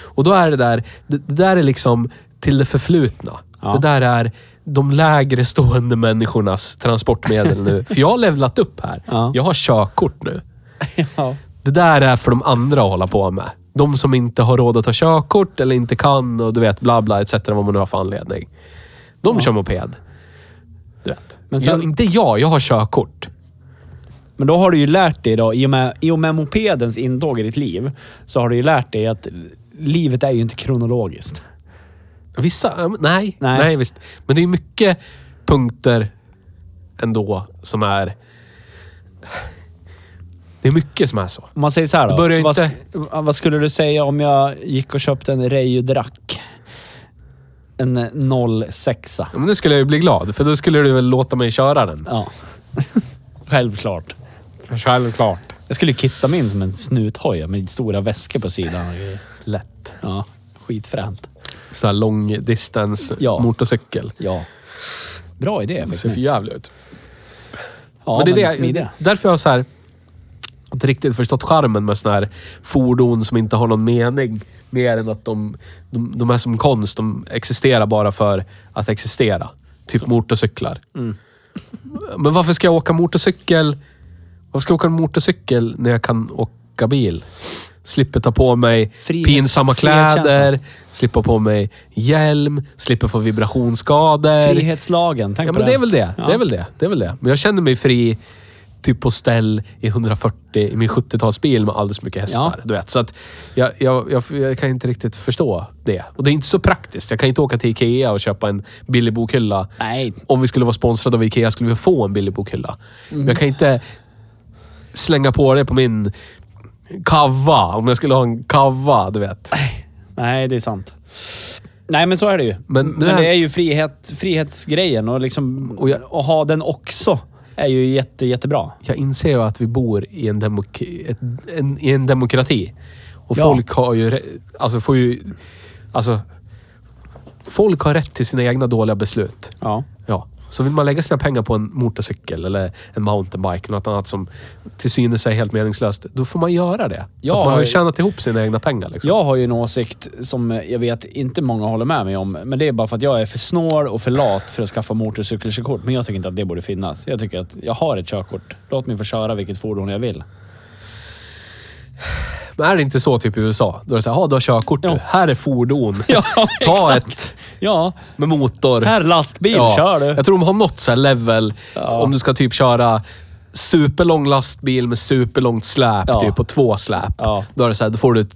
Och då är det där, det, det där är liksom till det förflutna. Ja. Det där är de lägre stående människornas transportmedel nu. För jag har levlat upp här. Ja. Jag har körkort nu. Ja. Det där är för de andra att hålla på med. De som inte har råd att ta körkort eller inte kan och du vet bla bla etc. vad man nu har för anledning. De kör moped. Du vet. Men sen- jag, inte jag, jag har körkort. Men då har du ju lärt dig då, i och, med, i och med mopedens intåg i ditt liv, så har du ju lärt dig att livet är ju inte kronologiskt. Vissa, ja, nej, Nej. nej. visst. Men det är mycket punkter ändå som är... Det är mycket som är så. Om man säger så här då. Det börjar vad, inte- sk- vad skulle du säga om jag gick och köpte en Reijo Drack? En eh, 06 Ja, men nu skulle jag ju bli glad, för då skulle du väl låta mig köra den. Ja. Självklart. Självklart. Jag skulle kitta min som en snuthoj med stora väskor på sidan. Lätt. Ja, skitfränt. Så här lång distance Ja. motorcykel. Ja. Bra idé Det ser faktiskt. för jävligt ut. Ja, men det är det, smidiga. därför jag så här, inte riktigt förstått charmen med såna här fordon som inte har någon mening. Mer än att de, de, de är som konst. De existerar bara för att existera. Typ motorcyklar. Mm. Men varför ska jag åka motorcykel? Varför ska jag åka motorcykel när jag kan åka bil? Slipper ta på mig Frihet- pinsamma kläder, slipper på mig hjälm, slipper få vibrationsskador. Frihetsslagen, tänk Ja, på men det är väl det. Ja. Det är väl det. Det är väl det. Men jag känner mig fri typ på ställ i 140 i min 70-talsbil med alldeles för mycket hästar. Ja. Du vet. Så att jag, jag, jag, jag kan inte riktigt förstå det. Och det är inte så praktiskt. Jag kan inte åka till Ikea och köpa en billig bokhylla. Nej. Om vi skulle vara sponsrade av Ikea skulle vi få en billig bokhylla. Men jag kan inte slänga på det på min kava. Om jag skulle ha en kava, du vet. Nej, det är sant. Nej, men så är det ju. Men Men, det är ju frihet, frihetsgrejen och liksom Och jag- och ha den också. Är ju jätte, jättebra. Jag inser ju att vi bor i en, demok- ett, en, i en demokrati. Och Ja. folk har ju... Alltså får ju... Alltså... Folk har rätt till sina egna dåliga beslut. Ja. Så vill man lägga sina pengar på en motorcykel eller en mountainbike, något annat som till synes är helt meningslöst, då får man göra det. För Ja, att man har ju jag- tjänat ihop sina egna pengar. Liksom. Jag har ju en åsikt som jag vet inte många håller med mig om. Men det är bara för att jag är för snål och för lat för att skaffa motorcykelkörkort. Men jag tycker inte att det borde finnas. Jag tycker att jag har ett körkort. Låt mig få köra vilket fordon jag vill. Men är det inte så typ i USA? Då är det såhär, ja du har körkort nu. Ja. Här är fordon. Ja, Ta exakt. ett Ja, med motor. här lastbil, Ja. kör du. Jag tror de har något så här level. Om du ska typ köra superlång lastbil med superlångt släp, Ja. typ på två släp. Ja. Då är det så här, då får du...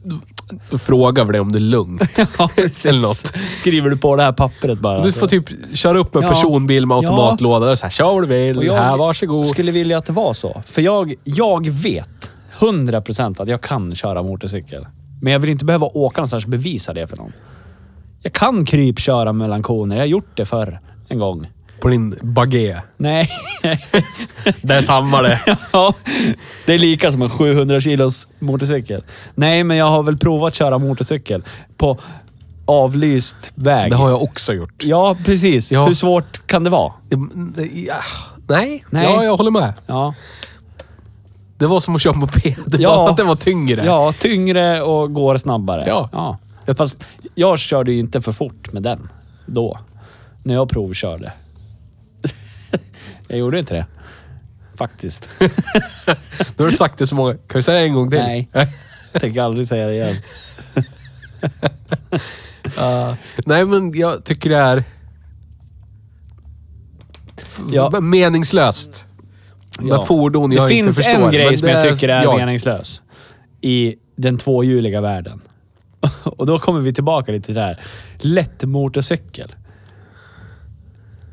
Då frågar vi dig om det är lugnt. Ja, precis. Eller något. Skriver du på det här pappret bara. Du får typ köra upp med en Ja. personbil med automatlåda. Är så här, kör du vill. Och jag här, varsågod. skulle vilja att det var så. För jag, jag vet 100% att jag kan köra motorcykel. Men jag vill inte behöva åka någonstans och bevisa det för någon. Jag kan krypköra mellan koner. Jag har gjort det förr en gång. På din bagé. Nej. Det är samma det. ja, det är lika som en 700 kilos motorcykel. Nej, men jag har väl provat köra motorcykel på avlyst väg. Det har jag också gjort. Ja, precis. Ja. Hur svårt kan det vara? Ja, nej, Nej. Ja, jag håller med. Ja. Det var som att köra moped. Det Ja. bara att det var tyngre. Ja, tyngre och går snabbare. Ja. ja. Fast jag körde ju inte för fort med den då. När jag provkörde. jag gjorde inte det. Faktiskt. Nu har du sagt det så många... Kan du säga det en gång till? Nej. Jag tänker aldrig säga det igen. Ja. nej, men jag tycker det är... Ja. Meningslöst. Med Ja. fordon jag det inte finns förstår. en grej som det jag tycker är jag. meningslös. I den tvåhjuliga världen. Och då kommer vi tillbaka lite till det här. Lätt motorcykel.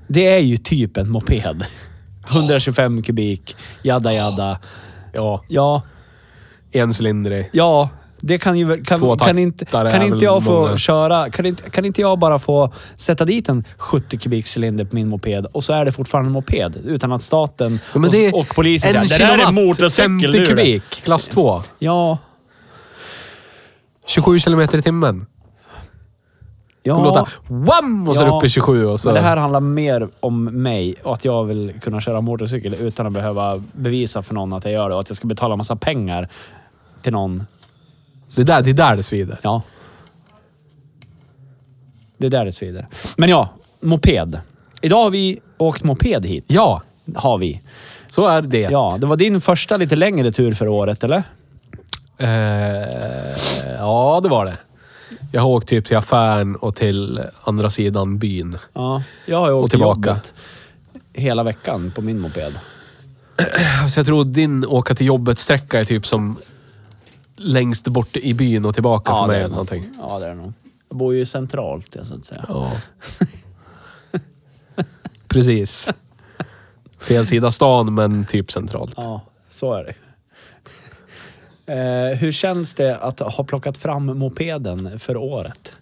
Det är ju typ en moped. 125 kubik, jadda jadda. Ja, Ja, encylindrig. Ja, det kan ju... Kan, kan, inte, kan inte jag få många. köra... Kan inte, kan inte jag bara få sätta dit en 70 kubik cylinder på min moped och så är det fortfarande en moped utan att staten Ja, men det och, och polisen en säger det där är en motorcykel 50 nu, det." kubik, klass 2. Ja. 27 kilometer i timmen. Det kommer Ja. låta wham! Och så Ja. uppe i 27 och så... Men det här handlar mer om mig och att jag vill kunna köra motorcykel utan att behöva bevisa för någon att jag gör det och att jag ska betala massa pengar till någon. Det, där, det är där det svider. Ja. Det är där det svider. Men ja, moped. Idag har vi åkt moped hit. Ja, Har vi. så är det. Ja, det var din första lite längre tur för året, eller? Eh, ja, det var det. Jag har åkt typ till affären och till andra sidan byn. Ja. Jag har ju åkt Och till tillbaka. jobbet hela veckan på min moped. Så jag tror din åka till jobbet-sträcka är typ som längst bort i byn och tillbaka för det mig. är Eller det någonting. Ja, det är det nog. Jag bor ju centralt, jag så att säga. Ja. Precis. Fel sida stan, men typ centralt. Ja, så är det. Eh, hur känns det att ha plockat fram mopeden för året?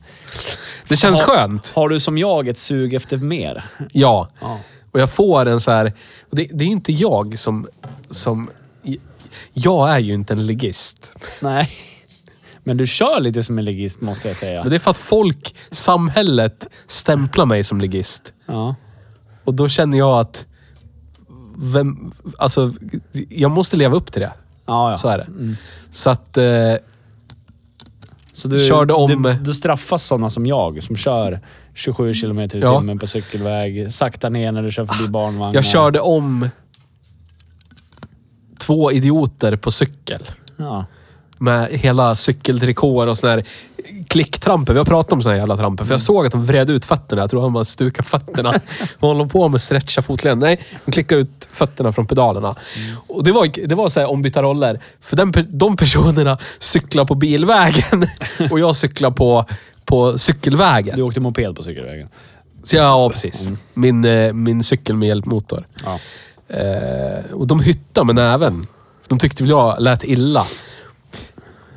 Det känns Har- skönt. Har du som jag ett sug efter mer? Ja. Ja. Och jag får en så här... Det, det är inte jag som, som... Jag är ju inte en ligist. Nej. Men du kör lite som en ligist, måste jag säga. Men det är för att folk, samhället, stämplar mig som ligist. Ja. Och då känner jag att... Vem, alltså, jag måste leva upp till det. Ja, ja. Så är det. Mm. Så att... Eh, Så du, Körde om- Du, du straffas sådana som jag, som kör 27 kilometer i Ja. timmen på cykelväg. Sakta ner när du kör förbi barnvagnar. jag körde om två idioter på cykel. Ja. Med hela cykeltrikåer och såna här klicktramper. Vi har pratat om såna här jävla tramper. För jag såg att de vred ut fötterna. Jag tror han bara stukade fötterna. Vad håller de på med? Stretcha fotleden? Nej, de klickade ut fötterna från pedalerna. Och det var, det var så här ombytta roller. För den, de personerna cyklar på bilvägen och jag cyklar på, på cykelvägen. Du åkte moped på cykelvägen. Så ja, precis. Min, eh, min cykel med hjälpmotor. Ja. Eh, och de hyttade med näven. De tyckte väl jag lät illa.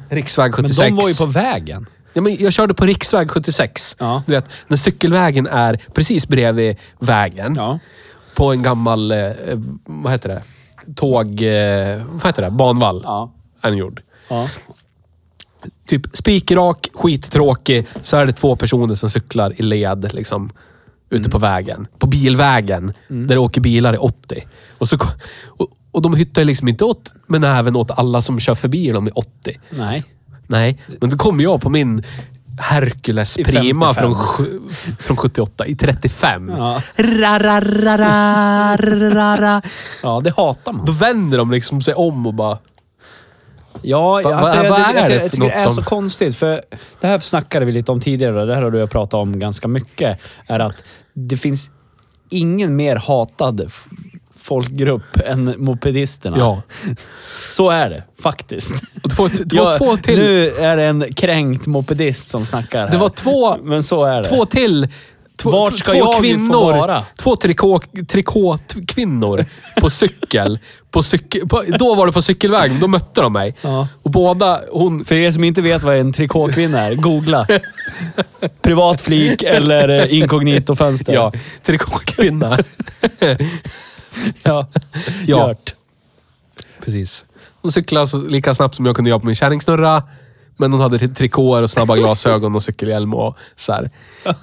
Riksväg Men 76. de var ju på vägen. Ja, men jag körde på riksväg 76. Ja. Du vet, när cykelvägen är precis bredvid vägen. Ja. på en gammal, eh, vad heter det? Tåg... Eh, vad heter det? Banvall. Ja. Är den gjord. Ja. Typ spikrak, skittråkig, så är det två personer som cyklar i led liksom, ute på vägen. På bilvägen, där det åker bilar i 80. Och, så, och, och de hyttar liksom inte åt, men även åt alla som kör förbi dem i 80. Nej. Nej, men då kommer jag på min Hercules Prima 55. från, från 78 i 35. Ja. Ra, ra, ra, ra, ra, ra. Ja, det hatar man. Då vänder de liksom sig om och bara... Ja, Va- alltså, vad- jag, jag, är jag, det jag, för tycker det är som- så konstigt. För det här snackade vi lite om tidigare det här har du och jag pratat om ganska mycket. Är att det finns ingen mer hatad folkgrupp än mopedisterna. Ja. Så är det faktiskt. Det var, det var två till... Nu är det en kränkt mopedist som snackar här. Det var två, Men så är det. två till. Två, Vart ska två jag få kvinnor, vara? Två trikå, trikåkvinnor på cykel. På cykel på, då var det på cykelvägen, då mötte de mig. Ja. Och båda, hon... För er som inte vet vad en trikåkvinna är, googla. Privat flik eller eh, inkognito-fönster. Ja, trikåkvinna. ja. Ja. Gjort. Precis. Hon cyklade så lika snabbt som jag kunde göra på min kärringsnurra. Men hon hade tri- trikåer och snabba glasögon och cykelhjälm och så här.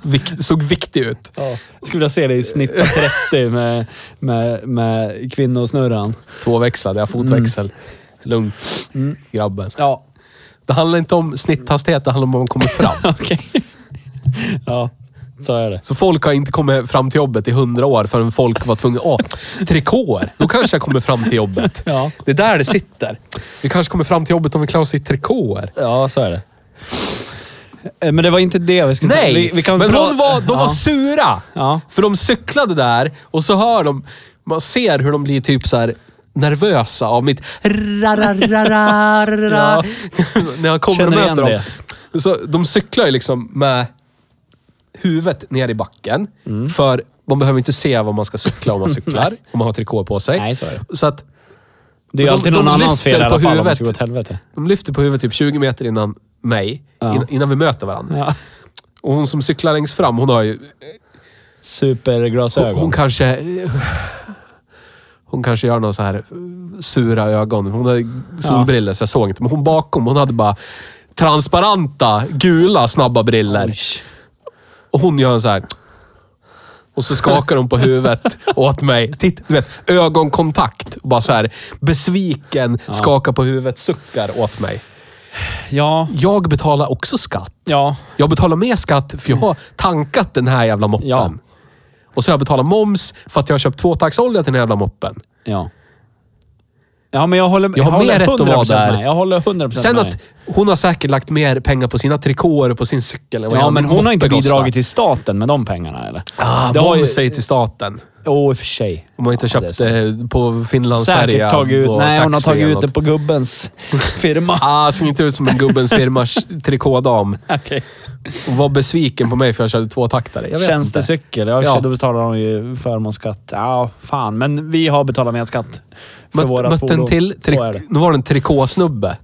Vikt, såg viktig ut. Ja. Jag skulle vilja se dig snitta 30 med, med, med kvinnosnurran. Tvåväxlad, jag har fotväxel. Lugnt, grabben. Ja, Det handlar inte om snitthastighet, det handlar om att man kommer fram. okej. Ja, så är det. Så folk har inte kommit fram till jobbet i hundra år förrän folk var tvungna... Åh, trikåer! Då kanske jag kommer fram till jobbet. Ja. Det är där det sitter. Vi kanske kommer fram till jobbet om vi klarar oss i trikåer. Ja, så är det. Eh, Men det var inte det vi skulle Nej! vi, vi men hon var, de var ja. sura! Ja. För de cyklade där och så hör de... Man ser hur de blir typ så här nervösa av mitt... När jag kommer och Känner möter dem. Så de cyklar ju liksom med huvudet ner i backen. För man behöver inte se vad man ska cykla om man cyklar. om man har trikå på sig. Nej, så är det. Så att Det är ju de- alltid de någon annans lyfter fel i alla fall om det ska gå åt helvete. de lyfter på huvudet typ 20 meter innan mig. Ja. Innan, vi möter varandra. Ja. Och hon som cyklar längst fram, hon har ju Superglasögon. Hon, hon kanske... Hon kanske gör några så här sura ögon. Hon hade solbriller så jag såg inte. Men hon bakom, hon hade bara transparenta, gula, snabba briller. Och hon gör en så här... Och så skakar hon på huvudet åt mig. Titta, du vet, ögonkontakt. Och bara så här besviken, skakar på huvudet, suckar åt mig. Ja, Jag betalar också skatt. ja, Jag betalar mer skatt för jag har tankat den här jävla moppen. Ja. Och så har jag betalat moms för att jag har köpt tvåtaktsolja till den här jävla moppen. ja. Ja, men jag håller, Jag har håller mer rätt att vara 100% där. Med. Jag håller 100% Sen med. att hon har säkert lagt mer pengar på sina trikåer och på sin cykel Ja, jag men hon har inte bidragit till staten med de pengarna eller? Ah, Det har ju- säger till staten. Åh, i och för sig. Om man inte Ja, köpt det på Finlandsfärja. Säkert tagit ut... Nej, hon har tagit ut det på gubbens firma. Ah, såg inte ut som en gubbens firmas trikådam. Okej. Och var besviken på mig för jag körde tvåtaktare. Jag vet. Tjänstecykel. Ja, Ja. då betalar de ju förmånsskatt. Ja, fan. Men vi har betalat mer skatt för Möt, våra mötte fordon. till, tri- det. nu var det en trikåsnubbe.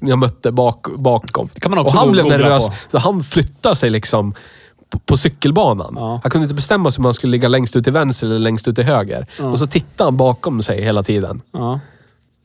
Jag mötte bak, bakom. kan man också och han blev nervös, på. så han flyttade sig liksom på, på cykelbanan. Ja. Han kunde inte bestämma sig om han skulle ligga längst ut till vänster eller längst ut till höger. Och så tittade han bakom sig hela tiden. Ja.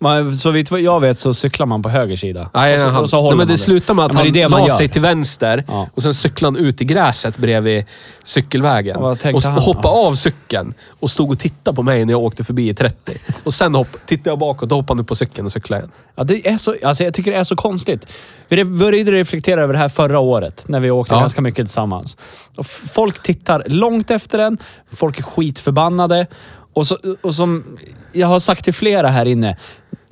Men, så vitt jag vet så cyklar man på höger sida. Nej, och så, och så nej, håller men man det slutade med att Ja, han det det man la sig till vänster Ja. och sen cyklade han ut i gräset bredvid cykelvägen. Och Och, han? hoppade av cykeln och stod och tittade på mig när jag åkte förbi i 30. Och sen hopp, tittade jag bakåt och hoppade han upp på cykeln och cyklade igen. Ja, det är så, alltså jag tycker det är så konstigt. Vi började reflektera över det här förra året, när vi åkte Ja. ganska mycket tillsammans. Och folk tittar långt efter en, folk är skitförbannade. Och, så, och som jag har sagt till flera här inne,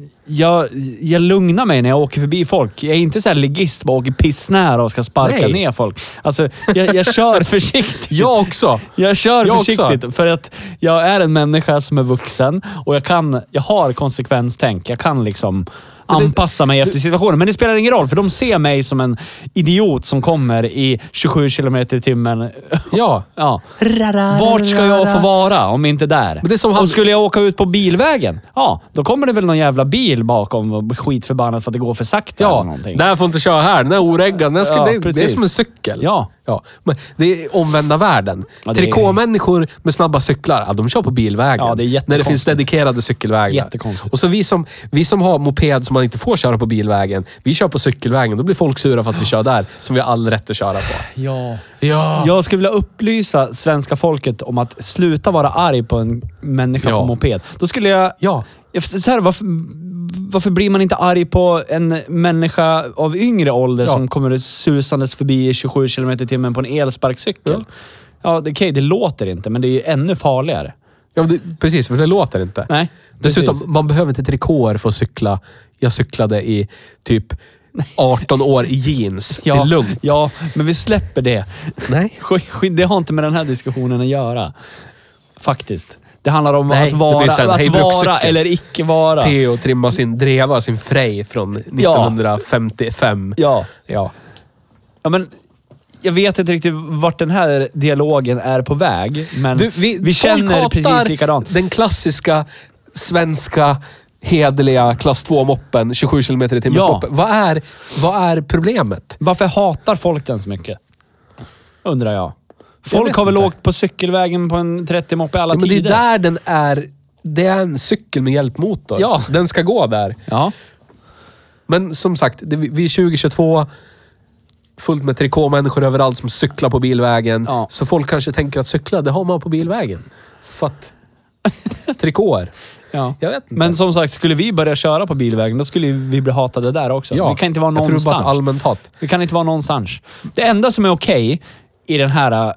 happening. Jag, jag lugnar mig när jag åker förbi folk. Jag är inte så här ligist, bara åker pissnära och ska sparka Nej. ner folk. Alltså, jag, jag kör försiktigt. Jag också! Jag kör Jag också. försiktigt för att jag är en människa som är vuxen och jag kan, jag har konsekvenstänk. Jag kan liksom anpassa mig efter situationen. Men det spelar ingen roll, för de ser mig som en idiot som kommer i 27 kilometer i timmen. Ja. Ja. Vart ska jag få vara om inte där? Men det som han- Och skulle jag åka ut på bilvägen, ja, då kommer det väl någon jävla bil bakom och blir skitförbannad för att det går för sakta. eller Ja, någonting. den här får inte köra här. Den här oreggad. Den ska, Ja, det, det är precis. som en cykel. Ja. ja. Men det är omvända världen. Ja, det är- Trikåmänniskor med snabba cyklar, ja, de kör på bilvägen. Ja, det är när det jättekonstigt. finns dedikerade cykelvägar. Jättekonstigt. Och så vi som, vi som har moped som man inte får köra på bilvägen, vi kör på cykelvägen. Då blir folk sura för att vi kör där, som vi har all rätt att köra på. Ja. Ja. Jag skulle vilja upplysa svenska folket om att sluta vara arg på en människa Ja. på moped. Då skulle jag... Ja. Så här, varför, varför blir man inte arg på en människa av yngre ålder Ja. som kommer susandes förbi i 27 km i timmen på en elsparkcykel? Ja. Ja, det, okej, det låter inte, men det är ju ännu farligare. Ja, men det, precis, för det låter inte. Nej, Dessutom, precis. man behöver inte trikåer för att cykla. Jag cyklade i typ 18 år i jeans. det är lugnt. Ja, men vi släpper det. Nej. Det har inte med den här diskussionen att göra. Faktiskt. Det handlar om Nej, att vara, sen, hej, att vara brukscykel. eller icke vara. Theo trimma sin dreva, sin Frej från 1955. Ja. Ja. ja, men jag vet inte riktigt vart den här dialogen är på väg, men Du, vi, vi känner precis likadant. den klassiska svenska hederliga klass 2-moppen, 27 km i timmen Ja. moppen. Vad är, vad är problemet? Varför hatar folk den så mycket? Undrar jag. Folk har väl inte. åkt på cykelvägen på en 30-moppe i alla Ja, men det är tider? där den är. Det är en cykel med hjälpmotor. Ja. Den ska gå där. Ja. Men som sagt, det, vi är 2022. Fullt med trikåmänniskor överallt som cyklar på bilvägen. Ja. Så folk kanske tänker att cykla, det har man på bilvägen. För att... Trikåer. ja. Jag vet inte. Men som sagt, skulle vi börja köra på bilvägen, då skulle vi bli hatade där också. ja, vi kan inte vara Jag tror någonstans. bara ett allmänt hat. Vi kan inte vara någonstans. Det enda som är okej i den här,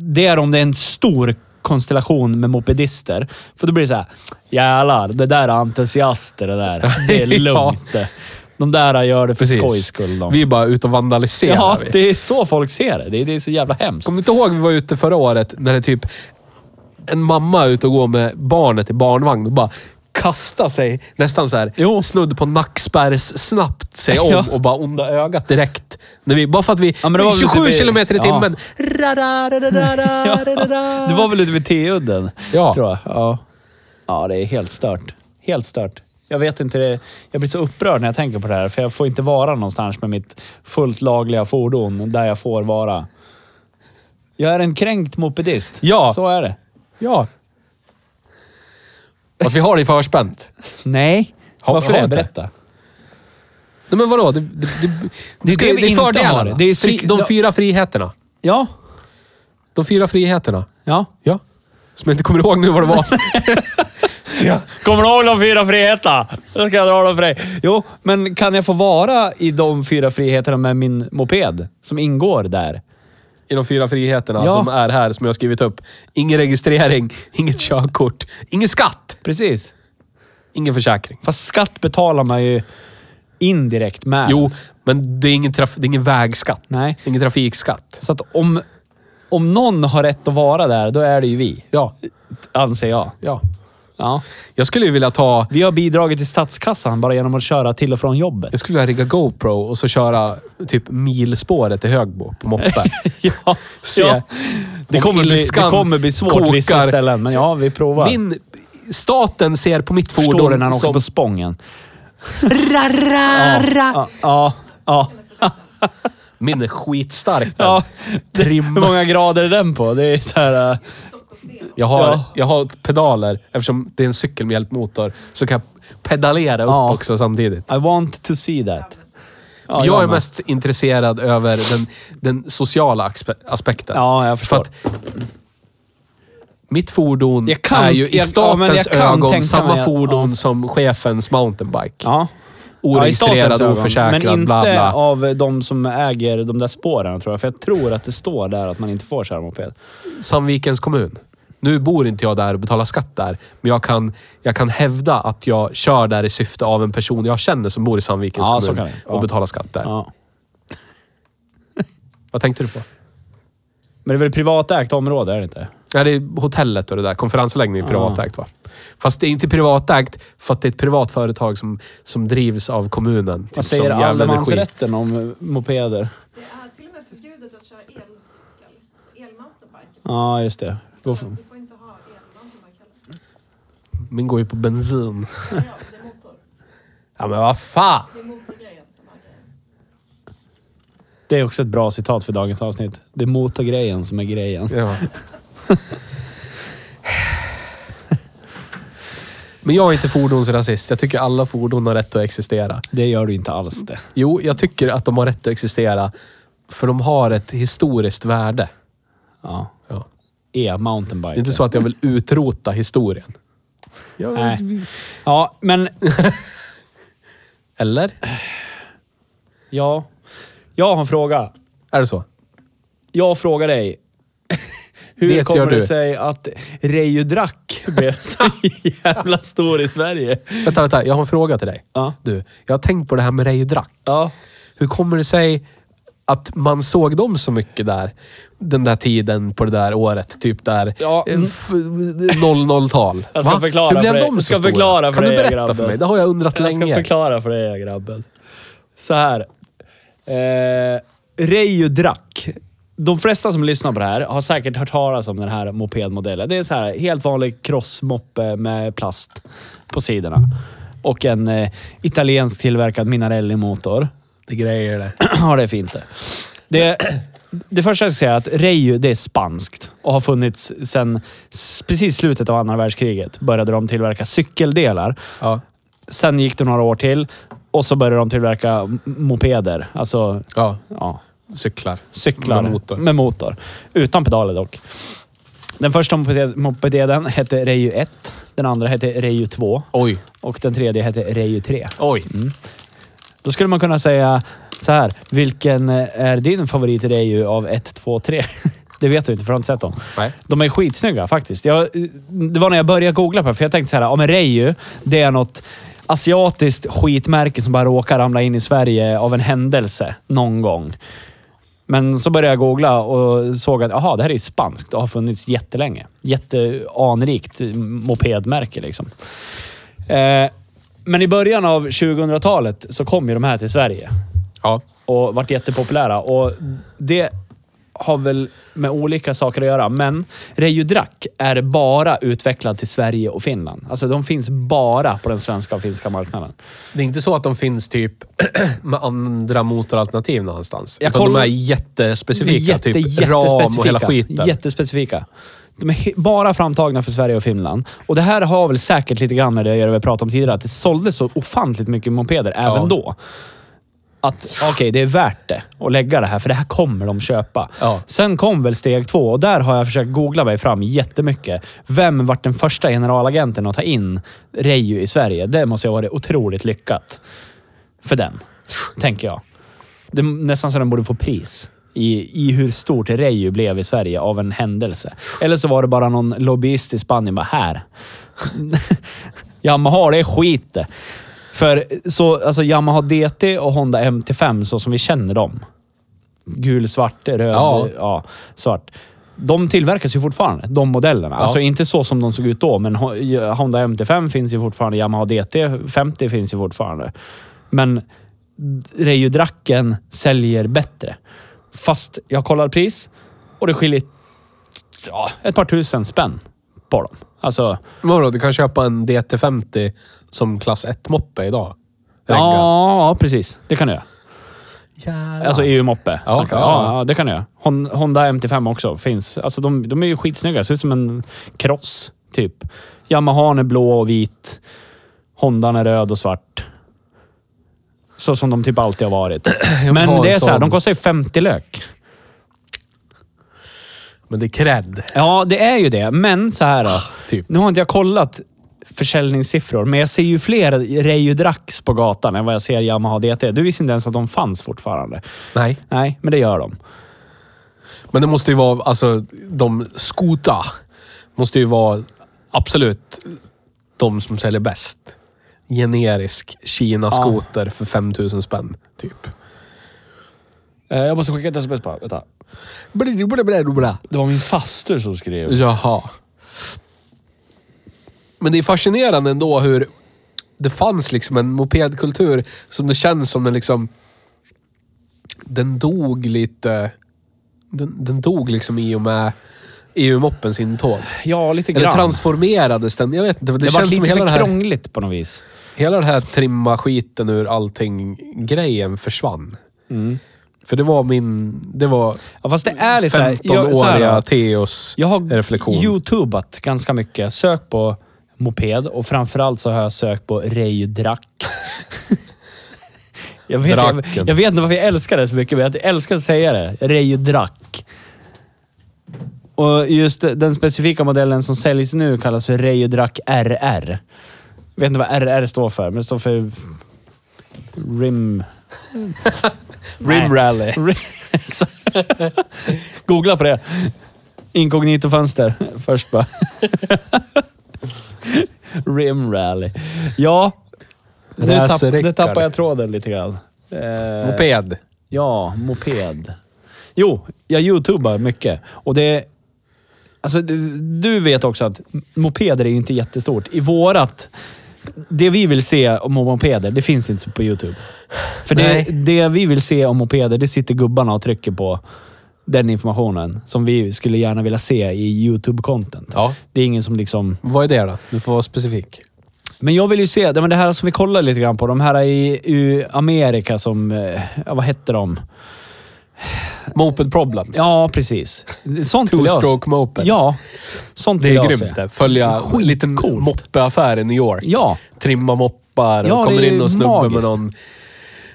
det är om det är en stor konstellation med mopedister. För då blir det så här, jävlar, det där är entusiaster det där. Det är Ja. lugnt det. De där gör det för Precis. skojs skull. De. Vi är bara ute och vandaliserar. ja, vi. det är så folk ser det. Det är, det är så jävla hemskt. Kommer du inte ihåg vi var ute förra året när det typ en mamma ute och går med barnet i barnvagn och bara kastar sig nästan så här Jo. snudd på nackspärrs snabbt sig om Ja. och bara onda ögat direkt. När vi, bara för att vi... Ja, men det var väl 27 lite vid- kilometer i ja. timmen. Ra-ra-ra-ra-ra-ra-ra. Det var väl ute vid T-udden, Ja. tror jag. Ja. ja, det är helt stört. Helt stört. Jag vet inte, det- jag blir så upprörd när jag tänker på det här, för jag får inte vara någonstans med mitt fullt lagliga fordon där jag får vara. Jag är en kränkt mopedist. Ja. Så är det. Ja. Fast vi har det i förspänt. Nej. Har- Varför har det? Berätta. Nej men vadå? Det, det, det, det, ska, det det är fördelarna. Det är Fri, de fyra friheterna. Ja. De fyra friheterna. Ja. Ja. Som jag inte kommer ihåg nu vad det var. ja. Kommer du ihåg de fyra friheterna? Då ska jag dra dem för dig. Jo, men kan jag få vara i de fyra friheterna med min moped som ingår där? I de fyra friheterna Ja. som är här, som jag har skrivit upp. Ingen registrering, inget körkort, ingen skatt, Precis. ingen försäkring. Fast skatt betalar man ju indirekt med. Jo, men det är ingen, traf- det är ingen vägskatt. Nej. Ingen trafikskatt. Så att om, om någon har rätt att vara där, då är det ju vi. Ja. Anser jag. ja. Ja. Jag skulle ju vilja ta... Vi har bidragit till statskassan bara genom att köra till och från jobbet. Jag skulle vilja rigga GoPro och så köra typ milspåret till Högbo på moppe. ja. Se. ja. Det, Om kommer bli, det kommer bli svårt kokar. vissa ställen, men ja, vi provar. Min... Staten ser på mitt Förstår fordon du när han åker som... på Spången? Ra-ra-ra. Ja, ja. ja. Min är skitstark den. ja. Hur många grader är den på? Det är så här... Jag har, Ja. jag har pedaler. Eftersom det är en cykel med hjälpmotor så kan jag pedalera upp Ja. också samtidigt. I want to see that. Ja, jag är med. mest intresserad över den, den sociala aspe- aspekten. Ja, jag förstår. För att mitt fordon Jag kan- är ju i jag- ja, men jag statens kan ögon tänka samma mig att- fordon ja. som chefens mountainbike. Ja. Oregistrerad, Ja, i statens ögon. oförsäkrad, Men inte bla bla. av de som äger de där spåren tror jag. För jag tror att det står där att man inte får köra moped. Sandvikens kommun. Nu bor inte jag där och betalar skatt där, men jag kan, jag kan hävda att jag kör där i syfte av en person jag känner som bor i Sandvikens Ja, kommun det. Ja. och betalar skatt där. Ja. Vad tänkte du på? Men det är väl privatägt område, är det inte? Ja, det är hotellet och det där. Konferensanläggningen är privatägt va? Fast det är inte privatägt för att det är ett privat företag som, som drivs av kommunen. Typ Vad säger Gävle Energi. allemansrätten om mopeder? Det är till och med förbjudet att köra elcykel. Elmountainbike. Ja, just det. Då Du får- får inte ha elmountainbike heller. Min går ju på bensin. Ja, det är motor. Ja men vad fan! Det är motorgrejen som är grejen. Det är också ett bra citat för dagens avsnitt. Det är motorgrejen som är grejen. Ja. Men jag är inte fordonsrasist. Jag tycker alla fordon har rätt att existera. Det gör du inte alls det. Jo, jag tycker att de har rätt att existera. För de har ett historiskt värde. Ja. Ja. E-mountainbike. Det är inte så att jag vill utrota historien. Jag, Nej. Ja, men Eller? ja. Jag har en fråga. Är det så? Jag frågar dig. Hur Det kommer det du. sig att Reijo Drack blev så jävla stor i Sverige? Vänta, vänta. Jag har en fråga till dig. Ja. Du, jag har tänkt på det här med Reijo Drack. Ja. Hur kommer det sig att man såg dem så mycket där? Den där tiden på det där året. Typ där Ja, eh, mm. f- 00-tal. Jag ska Va? förklara Hur blev för de Jag så ska stora? förklara för Kan du berätta grabben. för mig? Det har jag undrat Jag ska länge. förklara för dig grabben. Så här. Eh, Reijo Drack. De flesta som lyssnar på det här har säkert hört talas om den här mopedmodellen. Det är så här helt vanlig crossmoppe med plast på sidorna. Och en eh, italiensk tillverkad Minarelli-motor. Det grejer det. ja, det är fint det. det. Det första jag ska säga är att Reijo, det är spanskt och har funnits sedan precis slutet av andra världskriget. Började de tillverka cykeldelar. Ja. Sen gick det några år till och så började de tillverka mopeder. Alltså, ja. ja, Cyklar. cyklar Med motor. med motor. Utan pedaler dock. Den första moped- mopeden hette Reijo 1. Den andra hette Reijo 2. Oj. Och den tredje hette Reijo 3. Oj. Då skulle man kunna säga så här. Vilken eh, är din favorit Reijo av 1, 2, 3? Det vet du inte för du har inte sett dem. Nej. De är skitsnygga faktiskt. Jag, det var när jag började googla på det, för jag tänkte så här, ja men Reijo, det är något asiatiskt skitmärke som bara råkar ramla in i Sverige av en händelse någon gång. Men så började jag googla och såg att aha, det här är spanskt och har funnits jättelänge. Jätteanrikt mopedmärke liksom. Eh, men i början av 2000-talet så kom ju de här till Sverige Ja. och varit jättepopulära. Och det har väl med olika saker att göra, men Reijo Drack är bara utvecklad till Sverige och Finland. Alltså de finns bara på den svenska och finska marknaden. Det är inte så att de finns typ med andra motoralternativ någonstans. Jag utan kollar- de är jättespecifika. Jätte, typ ram och hela skiten. Jättespecifika. De är bara framtagna för Sverige och Finland. Och det här har väl säkert lite grann med det vi pratade om tidigare, att det såldes så ofantligt mycket mopeder även Ja. då. Att okej, det är värt det att lägga det här, för det här kommer de köpa. Ja. Sen kom väl steg två och där har jag försökt googla mig fram jättemycket. Vem vart den första generalagenten att ta in Reijo i Sverige? Det måste ha varit otroligt lyckat för den, tänker jag. Det nästan så den borde få pris. I, I hur stort Reijo blev i Sverige av en händelse. Eller så var det bara någon lobbyist i Spanien bara här. Yamaha, det är skit det. För så, alltså Yamaha DT och Honda MT5 så som vi känner dem. Gul, svart, röd, Ja. ja. svart. De tillverkas ju fortfarande, de modellerna. Alltså inte så som de såg ut då, men Ho- Honda MT5 finns ju fortfarande. Yamaha DT50 finns ju fortfarande. Men Reijo Dracken säljer bättre. Fast jag kollar pris och det skiljer ja, ett par tusen spänn på dem. Alltså, vadå, du kan köpa en DT50 som klass 1-moppe idag. Regga. ja, precis. Det kan du göra. Jävlar. Alltså EU-moppe. Ja, vi. ja. ja, det kan du göra. Hon- Honda MT5 också finns. Alltså de, de är ju skitsnygga. Ser ut som en cross, typ. Yamahan är blå och vit. Hondan är röd och svart. Så som de typ alltid har varit. Men det är så här, de kostar ju 50 lök. Men det är cred. Ja, det är ju det. Men så här då. Typ. Nu har inte jag kollat försäljningssiffror, men jag ser ju fler Reijo Drax på gatan än vad jag ser Yamaha DT. Du visste inte ens att de fanns fortfarande. Nej. Nej, men det gör de. Men det måste ju vara, alltså de skota måste ju vara absolut de som säljer bäst. Generisk Kina-skoter för 5000 spänn, typ. Eh, Jag måste skicka ett sms bara. Vänta. Det var min faster som skrev. Jaha. Men det är fascinerande ändå hur det fanns liksom en mopedkultur som det känns som den liksom... Den dog lite... Den, den dog liksom i och med EU-moppens intåg. Ja, lite Eller grann. transformerades den. Jag vet inte. Det, det känns som lite hela för här, krångligt på något vis. hela det här trimma skiten ur allting-grejen försvann. För det var min... Det var Ja, fast det är lite så här- jag- så här, 15-åriga Theos Jag har reflektion. youtubat ganska mycket. Sök på moped och framförallt så har jag sökt på Reidrack. jag, vet, jag, jag vet inte varför jag älskar det så mycket, men jag älskar att säga det. Reidrack. Och just den specifika modellen som säljs nu kallas för Reidrack RR. Jag vet inte vad RR står för, men det står för Rim... Rim Rally. Googla på det. Inkognito-fönster först bara. Rim Rally. Ja, nu, tapp, nu tappar jag tråden lite grann. Eh, Moped. Ja, moped. Jo, jag youtubar mycket. Och det... Alltså, du, du vet också att mopeder är ju inte jättestort. I vårat... Det vi vill se om mopeder, det finns inte på YouTube. För det, Nej. det vi vill se om mopeder, det sitter gubbarna och trycker på den informationen som vi skulle gärna vilja se i YouTube-content. Ja. Det är ingen som liksom... Vad är det då? Du får vara specifik. Men jag vill ju se, det här som vi kollar lite grann på, de här i, i Amerika som... eh, Ja, vad hette de? Moped Problems. Ja, precis. Sånt vill jag Two-stroke mopeds. Ja, sånt Det vill är jag grymt se. det. Följa en liten moppeaffär i New York. Ja, Trimma moppar Ja, och kommer det är in och snubbe med magiskt. någon...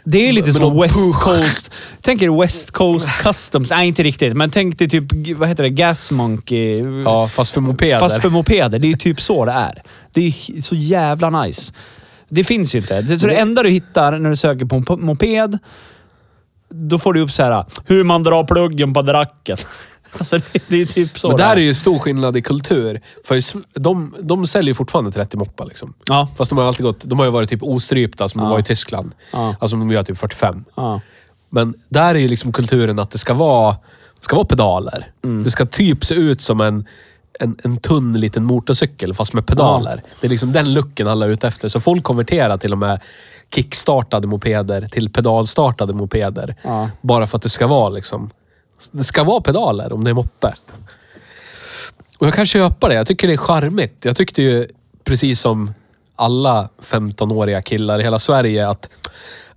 det är lite som West. Coast... Tänk er West Coast Customs. Nej, inte riktigt. Men tänk dig typ, vad heter det, Gas Monkey. Ja, fast för mopeder. Fast för mopeder. Det är ju typ så det är. Det är så jävla nice. Det finns ju inte. Så det enda du hittar när du söker på en moped, då får du upp så här hur man drar pluggen på dracken. Alltså det, det är typ så Men det där är ju stor skillnad i kultur. För de, de säljer ju fortfarande 30 moppar liksom. Ja. Fast de har ju alltid gått... De har ju varit typ ostrypta som de var i Tyskland. Ja. Alltså de gör typ 45. Ja. Men där är ju liksom kulturen att det ska vara, ska vara pedaler. Mm. Det ska typ se ut som en, en, en tunn liten motorcykel fast med pedaler. Det är liksom den looken alla är ute efter. Så folk konverterar till och med kickstartade mopeder till pedalstartade mopeder. Ja. Bara för att det ska vara liksom... Det ska vara pedaler om det är moppe. Och jag kan köpa det. Jag tycker det är charmigt. Jag tyckte ju, precis som alla 15-åriga killar i hela Sverige, att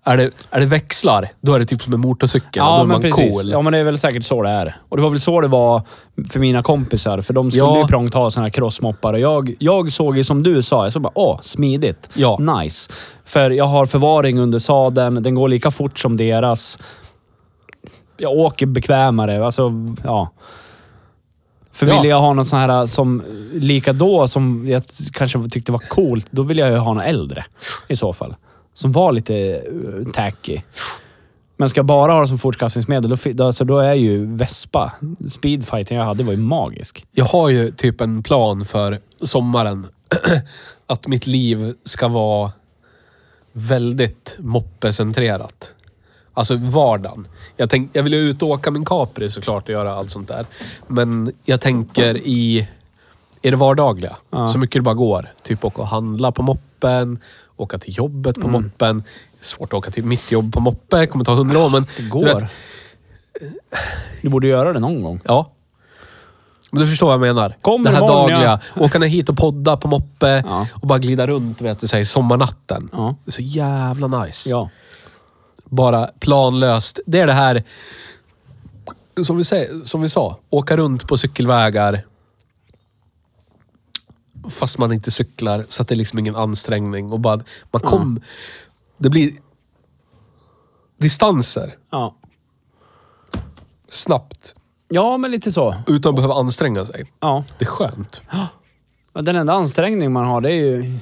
är det, är det växlar, då är det typ som en motorcykel. och då Ja, är men man precis. cool. Ja, men det är väl säkert så det är. Och det var väl så det var för mina kompisar. För de skulle Ja. ju prångt ha såna här crossmoppar. Och jag, jag såg ju som du sa, jag såg bara åh, smidigt. Ja. Nice. För jag har förvaring under sadeln, den går lika fort som deras. Jag åker bekvämare. Alltså, ja. För Ja. ville jag ha något sån här som lika då som jag kanske tyckte var coolt, då vill jag ju ha något äldre i så fall. Som var lite uh, tacky. Men ska jag bara ha det som fortskaffningsmedel, då, då, alltså, då är ju Vespa, speedfighten jag hade var ju magisk. Jag har ju typ en plan för sommaren. att mitt liv ska vara väldigt moppecentrerat. Alltså vardagen. Jag, tänk, jag vill ju ut och åka min Capri såklart och göra allt sånt där. Men jag tänker i, i det vardagliga. Ja. Så mycket det bara går. Typ åka och handla på moppen, åka till jobbet Mm. på moppen. Svårt att åka till mitt jobb på moppe, kommer ta hundra år men... Det du går. vet, Du borde göra det någon gång. Ja. Men du förstår vad jag menar. Kommer det här imorgon, dagliga. Åka ner hit och podda på moppe Ja. och bara glida runt vet du, sommarnatten. Ja. Det är så jävla nice. Ja. Bara planlöst. Det är det här, som vi, säger, som vi sa, åka runt på cykelvägar. Fast man inte cyklar, så att det är liksom ingen ansträngning. Och bara, man kom... Det blir distanser Ja. snabbt. Ja, men lite så. Utan att behöva anstränga sig. Ja. Det är skönt. Men Den enda ansträngning man har, det är ju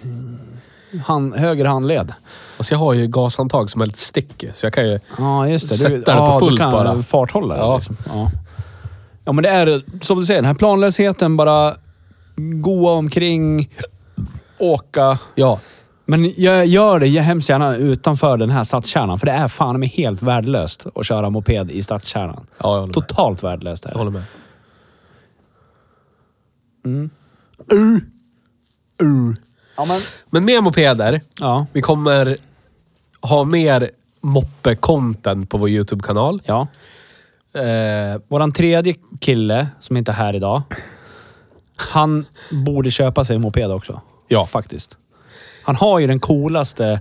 hand, höger handled. Alltså jag har ju gashandtag som är lite sticky, så jag kan ju... Ja, just det. Sätta Du, det på ja, fullt du kan bara. farthålla Ja. Liksom. ja. Ja, men det är som du säger, den här planlösheten. Bara goa omkring, åka. Ja. Men jag gör det hemskt gärna utanför den här stadskärnan. För det är fan mig helt värdelöst att köra moped i stadskärnan. Ja, jag håller med. Totalt värdelöst är Jag det. håller med. Ja, men... Men mer mopeder. Ja. Vi kommer ha mer moppe-content på vår YouTube-kanal. ja. Eh, Våran tredje kille, som inte är här idag. Han borde köpa sig en moped också. Ja. Faktiskt. Han har ju den coolaste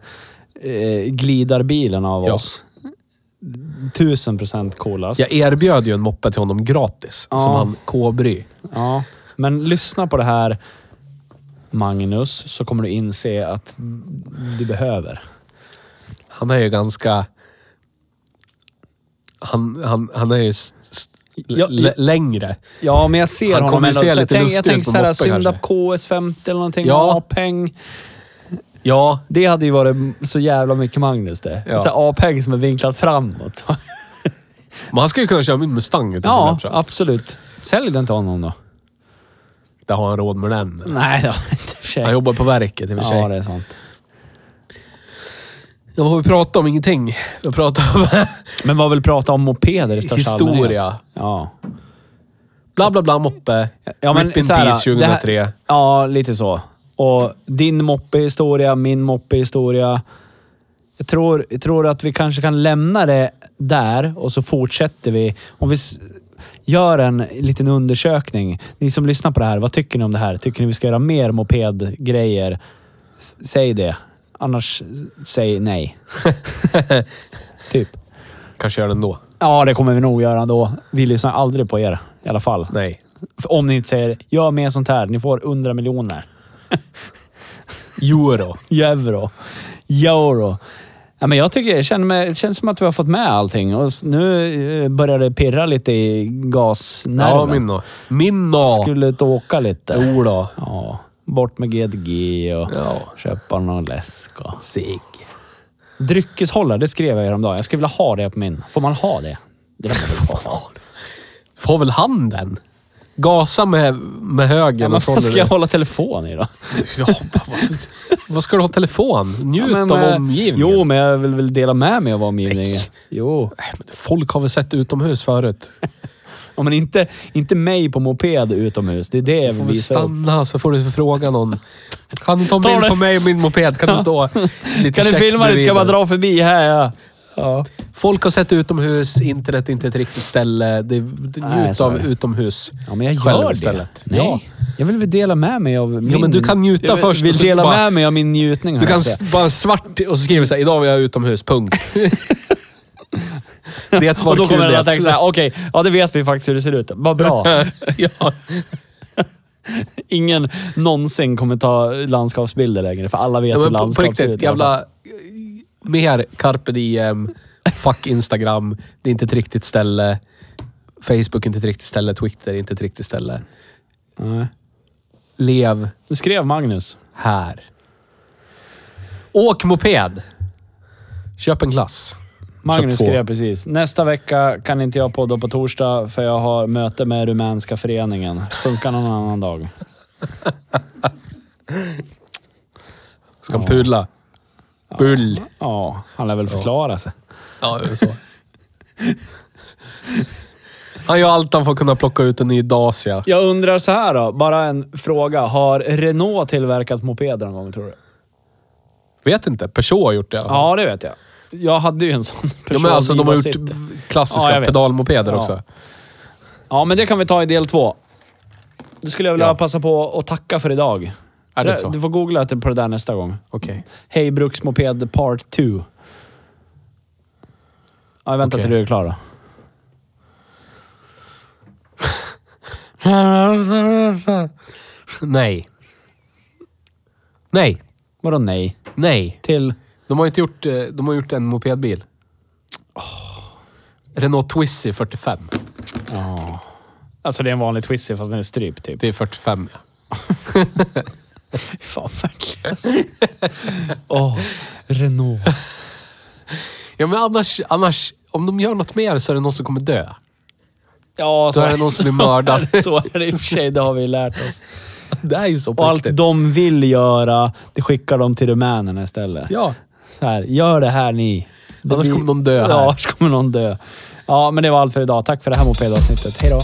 eh, glidarbilen av Ja. oss. Tusen procent coolast. jag erbjöd ju en moppe till honom gratis. Som han K-bry. Ja, men lyssna på det här Magnus, så kommer du inse att du behöver. Han är ju ganska... Han, han, han är ju st- st- Ja, längre. Ja, men jag ser Han honom kommer ändå. se lite tänk- Jag tänker såhär, kanske. KS50 eller någonting. Ja. A-peng. Ja, Det hade ju varit så jävla mycket Magnus det. Ja. A-peng som är vinklat framåt. men han skulle ju kunna köra min Mustang utan ja, absolut. Sälj den till honom då. Där har han råd med den. Nej, det har jag inte för sig. Han jobbar på verket i och för sig. Ja, det är sant. Ja, vad har vi pratat om? Ingenting. Vi har pratat om Men vad vill prata om mopeder i största historia. allmänhet? Ja. Bla, bla, bla, moppe. Ja, men Rip in så här, peace det här- 2003. Ja, lite så. Och din moppehistoria, min moppehistoria. Jag tror, jag tror att vi kanske kan lämna det där och så fortsätter vi. Om vi gör en liten undersökning. Ni som lyssnar på det här, vad tycker ni om det här? Tycker ni vi ska göra mer mopedgrejer? S- Säg det. Annars, säg nej. typ. Kanske gör den då. Ja, det kommer vi nog göra då. Vi lyssnar aldrig på er i alla fall. Nej. Om ni inte säger gör mer sånt här, ni får 100 miljoner. Euro. Euro. Euro. Ja, men jag tycker, jag känner mig, det känns som att vi har fått med allting. Och nu eh, börjar det pirra lite i gasnerven. Ja, min då. Min då. Skulle ut och åka lite. Jo då. Ja, bort med GDG och Ja. köpa någon läsk. Och. Sig. Dryckeshållare, det skrev jag häromdagen. Jag skulle vilja ha det på min. Får man ha det? Det. Får väl han den? Gasa med, med högen och så vad ska jag du. hålla telefon i då? Ja, vad, vad ska du ha telefon? Njut men av med- omgivningen. Jo, men jag vill väl dela med mig av omgivningen. Nej. Jo. Nej, men Folk har väl sett utomhus förut. Ja, men inte, inte mig på moped utomhus. Det är det jag Får vill väl visa upp. stanna så får du fråga någon. Kan du ta en Ta bild det. på mig och min moped? Kan du stå lite Kan du käckt filma det? bredvid Ska bara mig? dra förbi här ja. Ja. Folk har sett utomhus, internet är inte ett riktigt ställe. Det, det, Nej, njut så är av det. utomhus. Ja, men jag Själv gör istället. det. Nej. Ja. Jag vill väl dela med mig av min... men du kan njuta jag vill, först vill och så dela bara- med mig av min njutning. Du kan s- bara svart och så skriver du så här, idag var jag utomhus, punkt. det var Och då kul kommer den att det. tänka såhär, okej, ja det vet vi faktiskt hur det ser ut. Vad bra. ja. Ingen någonsin kommer ta landskapsbilder längre, för alla vet Ja, hur men på, på landskap ser ut. riktigt, jävla... Mer carpe diem, fuck Instagram, det är inte ett riktigt ställe. Facebook är inte ett riktigt ställe, Twitter är inte ett riktigt ställe. Nej. Lev Det skrev Magnus. här. Åk moped. Köp en glass. Magnus två. skrev precis. Nästa vecka kan inte jag podda på torsdag för jag har möte med Rumänska föreningen. Funkar någon annan dag. Ska han pudla? Bull. Ja, han lär väl förklara sig. Ja, det är så. Han gör allt han får kunna plocka ut en ny Dacia. Jag undrar så här då, bara en fråga. Har Renault tillverkat mopeder någon gång tror du? Vet inte. Peugeot har gjort det i alla fall. Ja, det vet jag. Jag hade ju en sån Ja, Peugeot men alltså, de har Viva gjort City. klassiska Ja, jag vet. pedalmopeder Ja. också. Ja, men det kan vi ta i del två. Då skulle jag vilja Ja. passa på att tacka för idag. Är det så? Du får googla på det där nästa gång. Okej. Hej Bruksmoped Part 2. Ja, jag väntar Okej. till du är klar då. Nej. Nej. Vadå nej? Nej. Till? De har inte gjort, eh, de har gjort en mopedbil. Renault Twizy 45. Ja. Alltså det är en vanlig Twizy fast den är strypt typ. Det är 45 ja. Fan värdelöst. Åh, Renault. Ja men annars, annars, om de gör något mer så är det någon som kommer dö. Ja, Då är det någon som blir mördad. Så är det i och för sig, det har vi lärt oss. Det är ju så på Och allt riktigt. de vill göra, det skickar de till rumänerna istället. Ja. Så här, gör det här ni. Det Annars kommer någon dö här. Ja, annars kommer någon dö. Ja, men det var allt för idag. Tack för det här mopedavsnittet. Hej då!